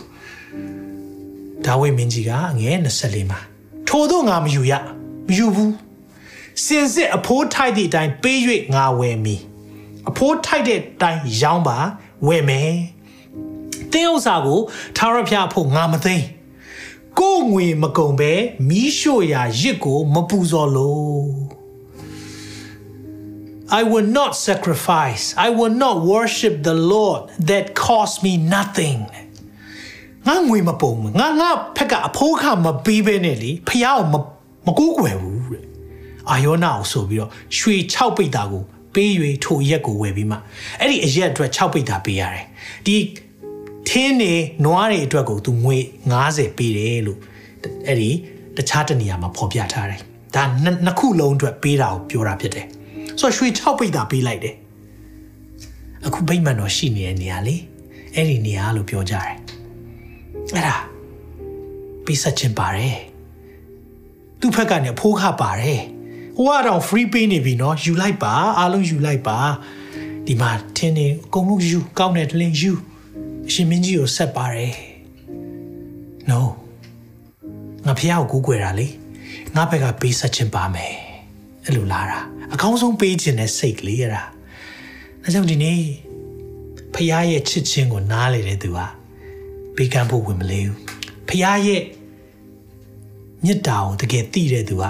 Speaker 2: ဒါဝိမင်းကြီးကငယ်24မှာထို့သောငါမယူရမယူဘူးစင်စစ်အဖိုးထိုက်သည့်အတိုင်းပေး၍ငါဝယ်မီအဖိုးထိုက်တဲ့အတိုင်းရောင်းပါဝယ်မယ်တင်းဥစ္စာကိုထာဝရဘုရားအဖို့ငါမသိကိုငွေမကုန်ပဲမီးရှို့ရာရစ်ကိုမပူဇော်လို့ I will not sacrifice I will not worship the Lord that cost me nothing ငါငွေမပုံငါငါဖက်ကအဖိုးခမပေးပဲနဲ့လေဖះအောင်မမကူးကွယ်ဘူးတဲ့အာယောနာကိုဆိုပြီးတော့ရွှေ6ပိတ်တာကိုပေး၍ထိုရက်ကိုဝယ်ပြီးမှအဲ့ဒီအရက်အတွက်6ပိတ်တာပေးရတယ်ဒီထင်းနေနွားတွေအတွက်ကိုသူငွေ90ပေးတယ်လို့အဲ့ဒီတခြားတနေရာမှာဖော်ပြထားတယ်ဒါနှစ်ခုလုံးအတွက်ပေးတာကိုပြောတာဖြစ်တယ်ဆိုတော့ရွှေ6ပိတ်တာပေးလိုက်တယ်အခုဗိမာန်တော်ရှိနေတဲ့နေရာလေအဲ့ဒီနေရာလို့ပြောကြတယ် အဲ့ဒါပြီးဆက်ခြင်းပါတယ်သူ့ဖက်ကနေဖိုးခပါတယ်ဟိုကတော့ free ပေးနေပြီเนาะယူလိုက်ပါအားလုံးယူလိုက်ပါဒီမှာထင်းနေအကုန်လုံးယူကောင်းတဲ့တလင်းယူအရှင်မင်းကြီးကိုဆက်ပါတယ် no ငါဖះကိုကူးကွယ်တာလေငါဘက်ကပေးဆက်ခြင်းပါမယ်အဲ့လိုလာတာအကောင်းဆုံးပေးခြင်းနဲ့စိတ်လေးရတာအဲကြောင့်ဒီနေ့ဖះရဲ့ချစ်ခြင်းကိုနားလေတဲ့သူဟာ ပေးကမ်းဖို့ဝင်မလေးဘူးဖះရဲ့မြတ်တာကိုတကယ်သိတဲ့သူက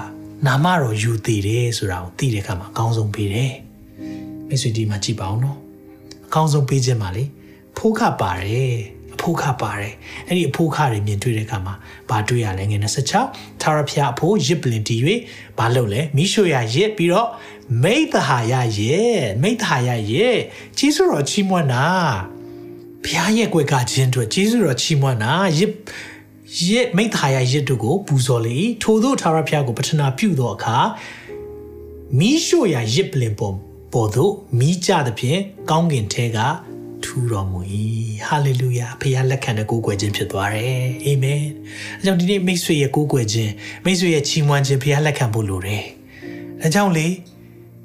Speaker 2: နာမတော်ယူတည်တယ်ဆိုတာကိုသိတဲ့အခါမှာအကောင်းဆုံးပေးတယ်မိတ်ဆွေဒီမှာကြည့်ပါအောင်နော်အကောင်းဆုံးပေးခြင်းပါလေဖိုးခပါတယ်အဖိုးခပါတယ်အဲ့ဒီအဖိုးခတွေမြင်တွေ့တဲ့အခါမှာဘာတွေ့ရလဲငယ်26ထာဝရဘုရားအဖိုးရစ်ပလင်တီ၍ဘာလုပ်လဲမိရှုရရစ်ပြီးတော့မိသဟာယရဲ့မိသဟာယရဲ့ကြီးစုတော်ချီးမွမ်းတာ ဘုရားရဲ့ကွယ်ကခြင်းအတွက်ကျေးဇူးတော်ချီးမွမ်းတာရစ်ရစ်မိသားရရစ်တို့ကိုပူဇော်လေထို့သောထာဝရဘုရားကိုပတနာပြုသောအခါမိရှုရာရစ်ပလင်ပေါ်ပေါ်သို့မိကြသဖြင့်ကောင်းကင်ထဲကထူတော်မူ၏ဟာလေလုယာဖခင်လက်ခံတဲ့ကိုးကွယ်ခြင်းဖြစ်သွားတယ်အာမင်အဲကြောင့်ဒီနေ့မိတ်ဆွေရဲ့ကိုးကွယ်ခြင်းမိတ်ဆွေရဲ့ချီးမွမ်းခြင်းဖခင်လက်ခံဖို့လိုတယ်အဲကြောင့်လေ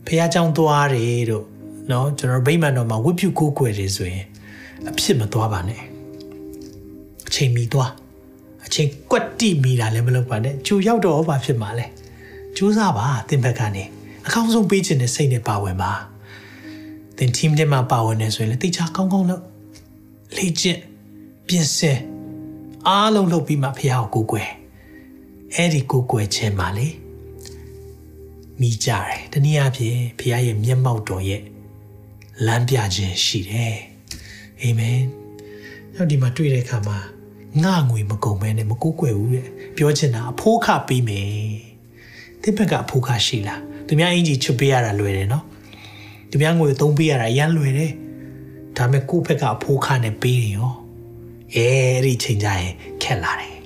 Speaker 2: ဖခင်ကြောင့်သွားတယ်တို့နော်ကျွန်တော်ဗိမာန်တော်မှာဝတ်ပြုကိုးကွယ်တယ်ဆိုရင် အဖြစ်မသွားပါနဲ့အချိန်မီသွားအချိန်ကွက်တိမိတာလည်းမလုပ်ပါနဲ့ကြိုရောက်တော့ဘာဖြစ်မှာလဲကြိုးစားပါသင်ဘက်ကနေအကောင်းဆုံးပေးခြင်းနဲ့စိတ်နဲ့ပါဝင်ပါသင် team ထဲမှာပါဝင်နေဆိုရင်လည်းတိတ်ချကောင်းကောင်းလုပ်လေ့ကျင့်ပြင်ဆင်အားလုံးလုပ်ပြီးမှဖះကိုကိုကိုွယ်အဲ့ဒီကိုကိုွယ်ခြင်းပါလေမိကြတယ်တနည်းအားဖြင့်ဖះရဲ့မျက်မှောက်တော်ရဲ့လမ်းပြခြင်းရှိတယ် အာမင်နောက်ဒီမှာတွေ့တဲ့အခါမှာငါငွေမကုန်မဲနဲ့မကိုးကွယ်ဘူးတဲ့ပြောချင်တာအဖိုးခပေးမယ်ဒီဘက်ကအဖိုးခရှိလားသူများအင်ကြီးချွတ်ပေးရတာလွယ်တယ်နော်သူများငွေသုံးပေးရတာအရန်လွယ်တယ်ဒါပေမဲ့ကိုယ့်ဘက်ကအဖိုးခနဲ့ပေးရင်ရောအဲအဲ့ဒီချိန်ကြရင်ခက်လာတယ်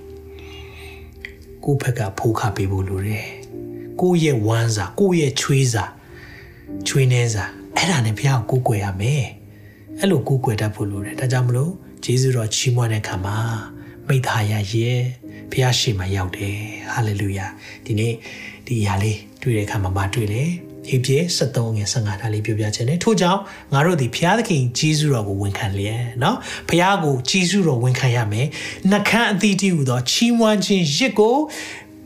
Speaker 2: ကိုယ့်ဘက်ကဖိုးခပေးဖို့လိုတယ်ကိုယ့်ရဲ့ဝမ်းစာကိုယ့်ရဲ့ချွေးစာချွေးနှဲစာအဲ့ဒါနဲ့ဘုရားကိုကိုးကွယ်ရမယ် အဲ့လိုကိုးကွယ်တတ်ဖို့လိုတယ်ဒါကြောင့်မလို့ဂျေဇုတော်ချီးမွမ်းတဲ့ခါမှာမိသားရရဲ့ဘုရားရှိမှရောက်တယ်ဟာလေလုယာဒီနေ့ဒီຢာလေးတွေ့တဲ့အခါမှာမတွေ့လေဟေပြဲ73ငယ်55ထားလေးပြောပြခြင်းနဲ့ထို့ကြောင့်ငါတို့ဒီဘုရားသခင်ဂျေဇုတော်ကိုဝန်ခံလျက်เนาะဘုရားကိုဂျေဇုတော်ဝန်ခံရမယ်နှခမ်းအသီးတည်းဟူသောချီးမွမ်းခြင်းရစ်ကို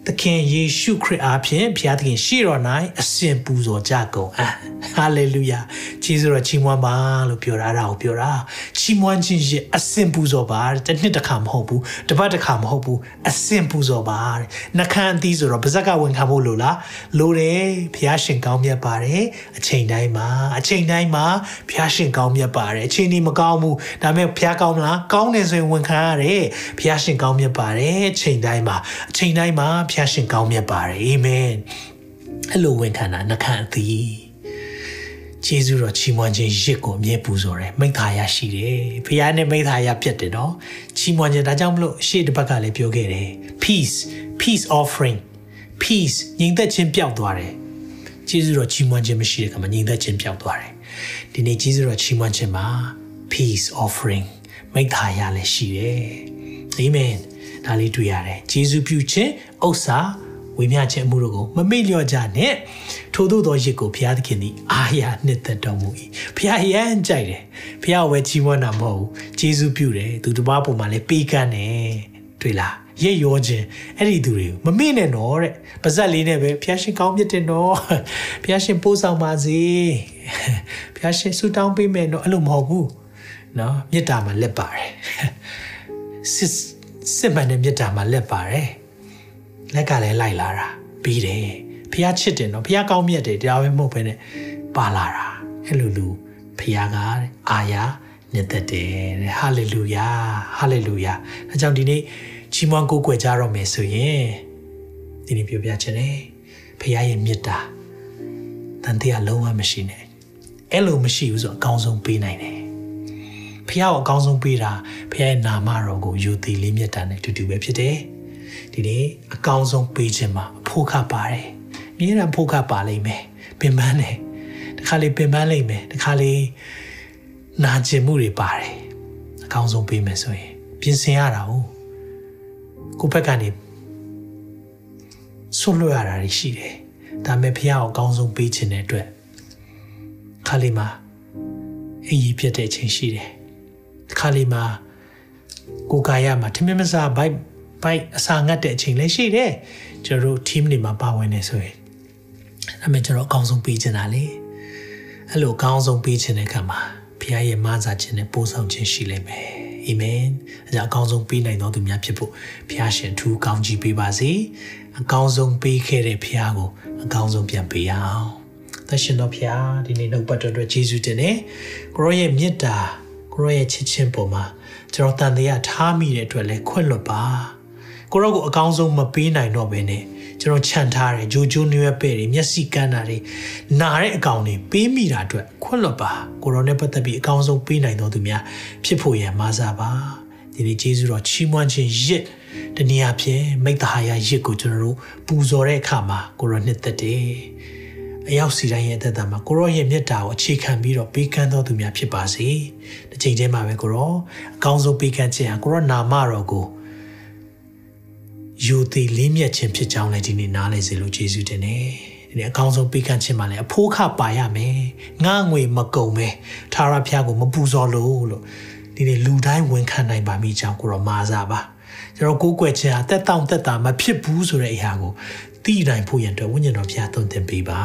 Speaker 2: သခင်ယေရှုခရစ်အားဖြင့်ဘုရားသခင်ရှေ့တော်၌အစဉ်ပူဇော်ကြကုန်အံ့ဟာလေလုယာခြေစွတော်ချီးမွမ်းပါလို့ပြောတာအဲ့ဒါကိုပြောတာချီးမွမ်းခြင်းရဲ့အစဉ်ပူဇော်ပါတစ်နှစ်တစ်ခါမဟုတ်ဘူးတစ်ပတ်တစ်ခါမဟုတ်ဘူးအစဉ်ပူဇော်ပါတဲ့နှခမ်းအသီးဆိုတော့ပါဇက်ကဝင်ခံဖို့လို့လားလို့တယ်ဘုရားရှင်ကောင်းမြတ်ပါတယ်အချိန်တိုင်းမှာအချိန်တိုင်းမှာဘုရားရှင်ကောင်းမြတ်ပါတယ်အချိန်ဒီမကောင်းဘူးဒါပေမဲ့ဘုရားကောင်းမလားကောင်းတယ်ဆိုရင်ဝန်ခံရတယ်ဘုရားရှင်ကောင်းမြတ်ပါတယ်အချိန်တိုင်းမှာအချိန်တိုင်းမှာဖျားရှင်ကောင်းမြတ်ပါတယ်အာမင်အဲ့လိုဝန်ခံတာနှခမ်းအသီးကျေးဇူးတော်ချီးမွမ်းခြင်းရစ်ကိုအမြဲပူဇော်တယ်မိသားရရှိတယ်ဖခင်နဲ့မိသားရပြတ်တယ်နော်ချီးမွမ်းခြင်းဒါကြောင့်မလို့ရှေ့တစ်ဘက်ကလည်းပြောခဲ့တယ် peace peace offering peace ညီသက်ခြင်းပျောက်သွားတယ်ကျေးဇူးတော်ချီးမွမ်းခြင်းမရှိတဲ့အခါမှာညီသက်ခြင်းပျောက်သွားတယ်ဒီနေ့ကျေးဇူးတော်ချီးမွမ်းခြင်းမှာ peace offering မိသားရလည်းရှိတယ်အာမင် ဒါလေးတွေ့ရတယ်ဂျေဇုပြုခြင်းဥစ္စာဝေမျှခြင်းအမှုတို့ကိုမမေ့လျော့ကြနဲ့ထို့သောသောရစ်ကိုဘုရားသခင်သည်အာရနှစ်သက်တော်မူ၏ဘုရားရမ်းကြိုက်တယ်ဘုရားဝဲကြီးမွန်းတာမဟုတ်ဘူးဂျေဇုပြုတယ်သူတစ်ပါးပုံမှာလည်းပေးကမ်းတယ်တွေ့လားရဲ့ရောခြင်းအဲ့ဒီသူတွေကိုမမေ့နဲ့တော့တဲ့ပါဇက်လေးနဲ့ပဲဘုရားရှင်ကောင်းမြတ်တယ်နော်ဘုရားရှင်ပို့ဆောင်ပါစေဘုရားရှင်ဆုတောင်းပေးမယ်နော်အဲ့လိုမဟုတ်ဘူးနော်မေတ္တာမှာလက်ပါတယ်စစ် စစ်မှန်တဲ့မေတ္တာမှာလက်ပါတယ်လက်ကလည်းလိုက်လာတာပြီးတယ်ဖះချစ်တယ်နော်ဖះကောင်းမြတ်တယ်ဒါပဲမဟုတ်ပဲနဲ့ပါလာတာအဲ့လိုလူဖះကအာယာနှစ်သက်တယ်ဟာလေလုယာဟာလေလုယာအဲကြောင့်ဒီနေ့ချီးမွမ်းကိုးကွယ်ကြတော့မယ်ဆိုရင်ဒီနေ့ပြောပြချင်တယ်ဖះရဲ့မေတ္တာတန်တရားလုံးဝမရှိနဲ့အဲ့လိုမရှိဘူးဆိုအကောင်းဆုံးပေးနိုင်တယ် ဖះကိုအကောင်းဆုံးပေးတာဖះရဲ့နာမတော်ကိုယူသည်လေးမြတ်တာနဲ့တူတူပဲဖြစ်တယ်ဒီနေ့အကောင်းဆုံးပေးခြင်းမှာအဖို့ခပါတယ်မြဲတမ်းဖို့ခပါလိမ့်မယ်ပင်ပန်းတယ်တခါလေပင်ပန်းလိမ့်မယ်တခါလေနာကျင်မှုတွေပါတယ်အကောင်းဆုံးပေးမယ်ဆိုရင်ပြင်ဆင်ရတာဟုတ်ကိုယ့်ဘက်ကနေဆွလွတ်ရတာရှိတယ်ဒါပေမဲ့ဖះကိုအကောင်းဆုံးပေးခြင်းတဲ့အတွက်ခါလေးမှာအရေးပြတ်တဲ့အချိန်ရှိတယ် ခါလေးမှာကိုကာယမှာထမင်းမစားဘိုက်ဘိုက်အစာငတ်တဲ့အချိန်လည်းရှိတယ်ကျွန်တော်တို့ team တွေမှာပါဝင်နေဆိုရင်အဲ့မဲ့ကျွန်တော်အကောင်းဆုံးပေးချင်တာလေအဲ့လိုအကောင်းဆုံးပေးချင်တဲ့အခါမှာဘုရားရဲ့မဆာခြင်းနဲ့ပို့ဆောင်ခြင်းရှိလိမ့်မယ်အာမင်အဲကြောင့်အကောင်းဆုံးပေးနိုင်တော်သူများဖြစ်ဖို့ဘုရားရှင်ထူးကောင်းကြီးပေးပါစေအကောင်းဆုံးပေးခဲ့တဲ့ဘုရားကိုအကောင်းဆုံးပြန်ပေးအောင်သရှင်တော်ဘုရားဒီနေ့နှုတ်ပတ်တော်အတွက်ယေရှုတင်တယ်ကိုရောရဲ့မေတ္တာ ကိုရောရဲ့ချစ်ချင်းပေါ်မှာကျွန်တော်တန်တရားထားမိတဲ့အတွက်လည်းခွင့်လွတ်ပါကိုရောကိုအကောင်းဆုံးမပေးနိုင်တော့ဘဲနဲ့ကျွန်တော်ခြံထားတယ်ဂျိုဂျိုနွေပဲ့တွေမျက်စိကန်းတာတွေနာတဲ့အကောင်တွေပေးမိတာအတွက်ခွင့်လွတ်ပါကိုရောနဲ့ပတ်သက်ပြီးအကောင်းဆုံးပေးနိုင်တော်သူများဖြစ်ဖို့ရန်မစားပါဒီနေ့ကျေးဇူးတော်ချီးမွမ်းခြင်းရစ်တနည်းအားဖြင့်မိတ္တဟာယရစ်ကိုကျွန်တော်တို့ပူဇော်တဲ့အခါမှာကိုရောနှစ်သက်တယ် အရောက်စီတိုင်းရဲ့အသက်တာမှာကိုရောရဲ့မြတ်တာကိုအခြေခံပြီးတော့ပေးကမ်းတော်သူများဖြစ်ပါစေ။ဒီချိန်ချင်းမှာပဲကိုရောအကောင်းဆုံးပေးကမ်းခြင်းဟာကိုရောနာမတော်ကိုယူသည်လေးမြတ်ခြင်းဖြစ်ကြောင်းလည်းဒီနေ့နားလည်စေလို့ယေရှုတင်နေဒီနေ့အကောင်းဆုံးပေးကမ်းခြင်းမှာလည်းအဖိုးခပါရမယ်ငါငွေမကုန်ပဲထာဝရဘုရားကိုမပူဇော်လို့လို့ဒီနေ့လူတိုင်းဝန်ခံနိုင်ပါမိကြောင်းကိုရောမာစားပါကျွန်တော်ကိုးကွယ်ခြင်းဟာတက်တောင့်တက်တာမဖြစ်ဘူးဆိုတဲ့အရာကို သိနိုင်ဖို့ရန်အတွက်ဝိညာဉ်တော်ဘုရားသွန်သင်ပေးပါ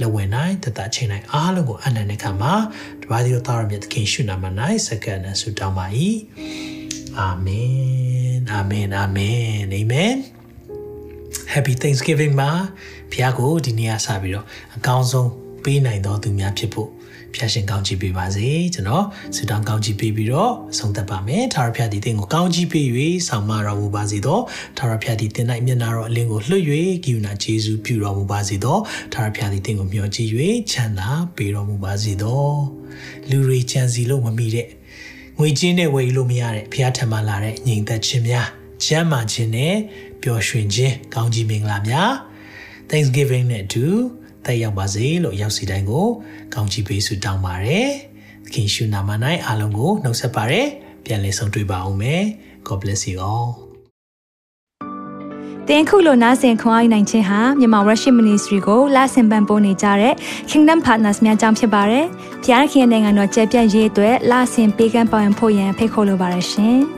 Speaker 2: လဝင်နိုင်တတချိန်နိုင်အားလုံးကိုအနန္တခါမှာတပါးဒီတော်သားရမြတ်သခင်ရှုနာမ၌စက္ကန့်နဲ့ဆုတောင်းပါ၏အာမင်အာမင်အာမင်အာမင် Happy Thanksgiving မှာဘုရားကိုဒီနေ့အစပြီးတော့အကောင်းဆုံးပေးနိုင်တော်သူများဖြစ်ဖို့ ဖျာရှင်ကောင်းချီးပေးပါစေကျွန်တော်ဆုတောင်းကောင်းချီးပေးပြီးတော့ဆုံးသက်ပါမယ်ထာဝရဘုရားဒီသင်ကိုကောင်းချီးပေး၍ဆောင်မတော်မူပါစေသောထာဝရဘုရားဒီသင်၌မျက်နာတော်အလင်းကိုလွှတ်၍ကိယူနာယေရှုပြုတော်မူပါစေသောထာဝရဘုရားဒီသင်ကိုမျှော်ကြည့်၍ချမ်းသာပေးတော်မူပါစေသောလူတွေချမ်းစီလို့မမိတဲ့ငွေချင်းနဲ့ဝယ်လို့မရတဲ့ဘုရားထံမှလာတဲ့ညီသက်ခြင်းများချမ်းမာခြင်းနဲ့ပျော်ရွှင်ခြင်းကောင်းကြီးမင်္ဂလာများ Thanksgiving နဲ့အတူ တက်ရောက်ပါစေလို့ရောက်စီတိုင်းကိုကောင်းချီးပေးဆုတောင်းပါရယ်။သခင်ရှုနာမ၌အားလုံးကိုနှုတ်ဆက်ပါရယ်။ပြန်လည်ဆုံတွေ့ပါအောင်မယ်။ God bless you all.
Speaker 1: တင်ခုလိုနာဆင်ခွန်အားနိုင်ခြင်းဟာမြန်မာ Worship Ministry ကိုလာဆင်ပန်ပိုးနေကြတဲ့ Kingdom Partners များအကြောင်းဖြစ်ပါတယ်။ဖျားခင်နိုင်ငံတော်ကျယ်ပြန့်ရေးအတွက်လာဆင်ပေးကမ်းပောင်းဖို့ရန်ဖိတ်ခေါ်လိုပါတယ်ရှင်။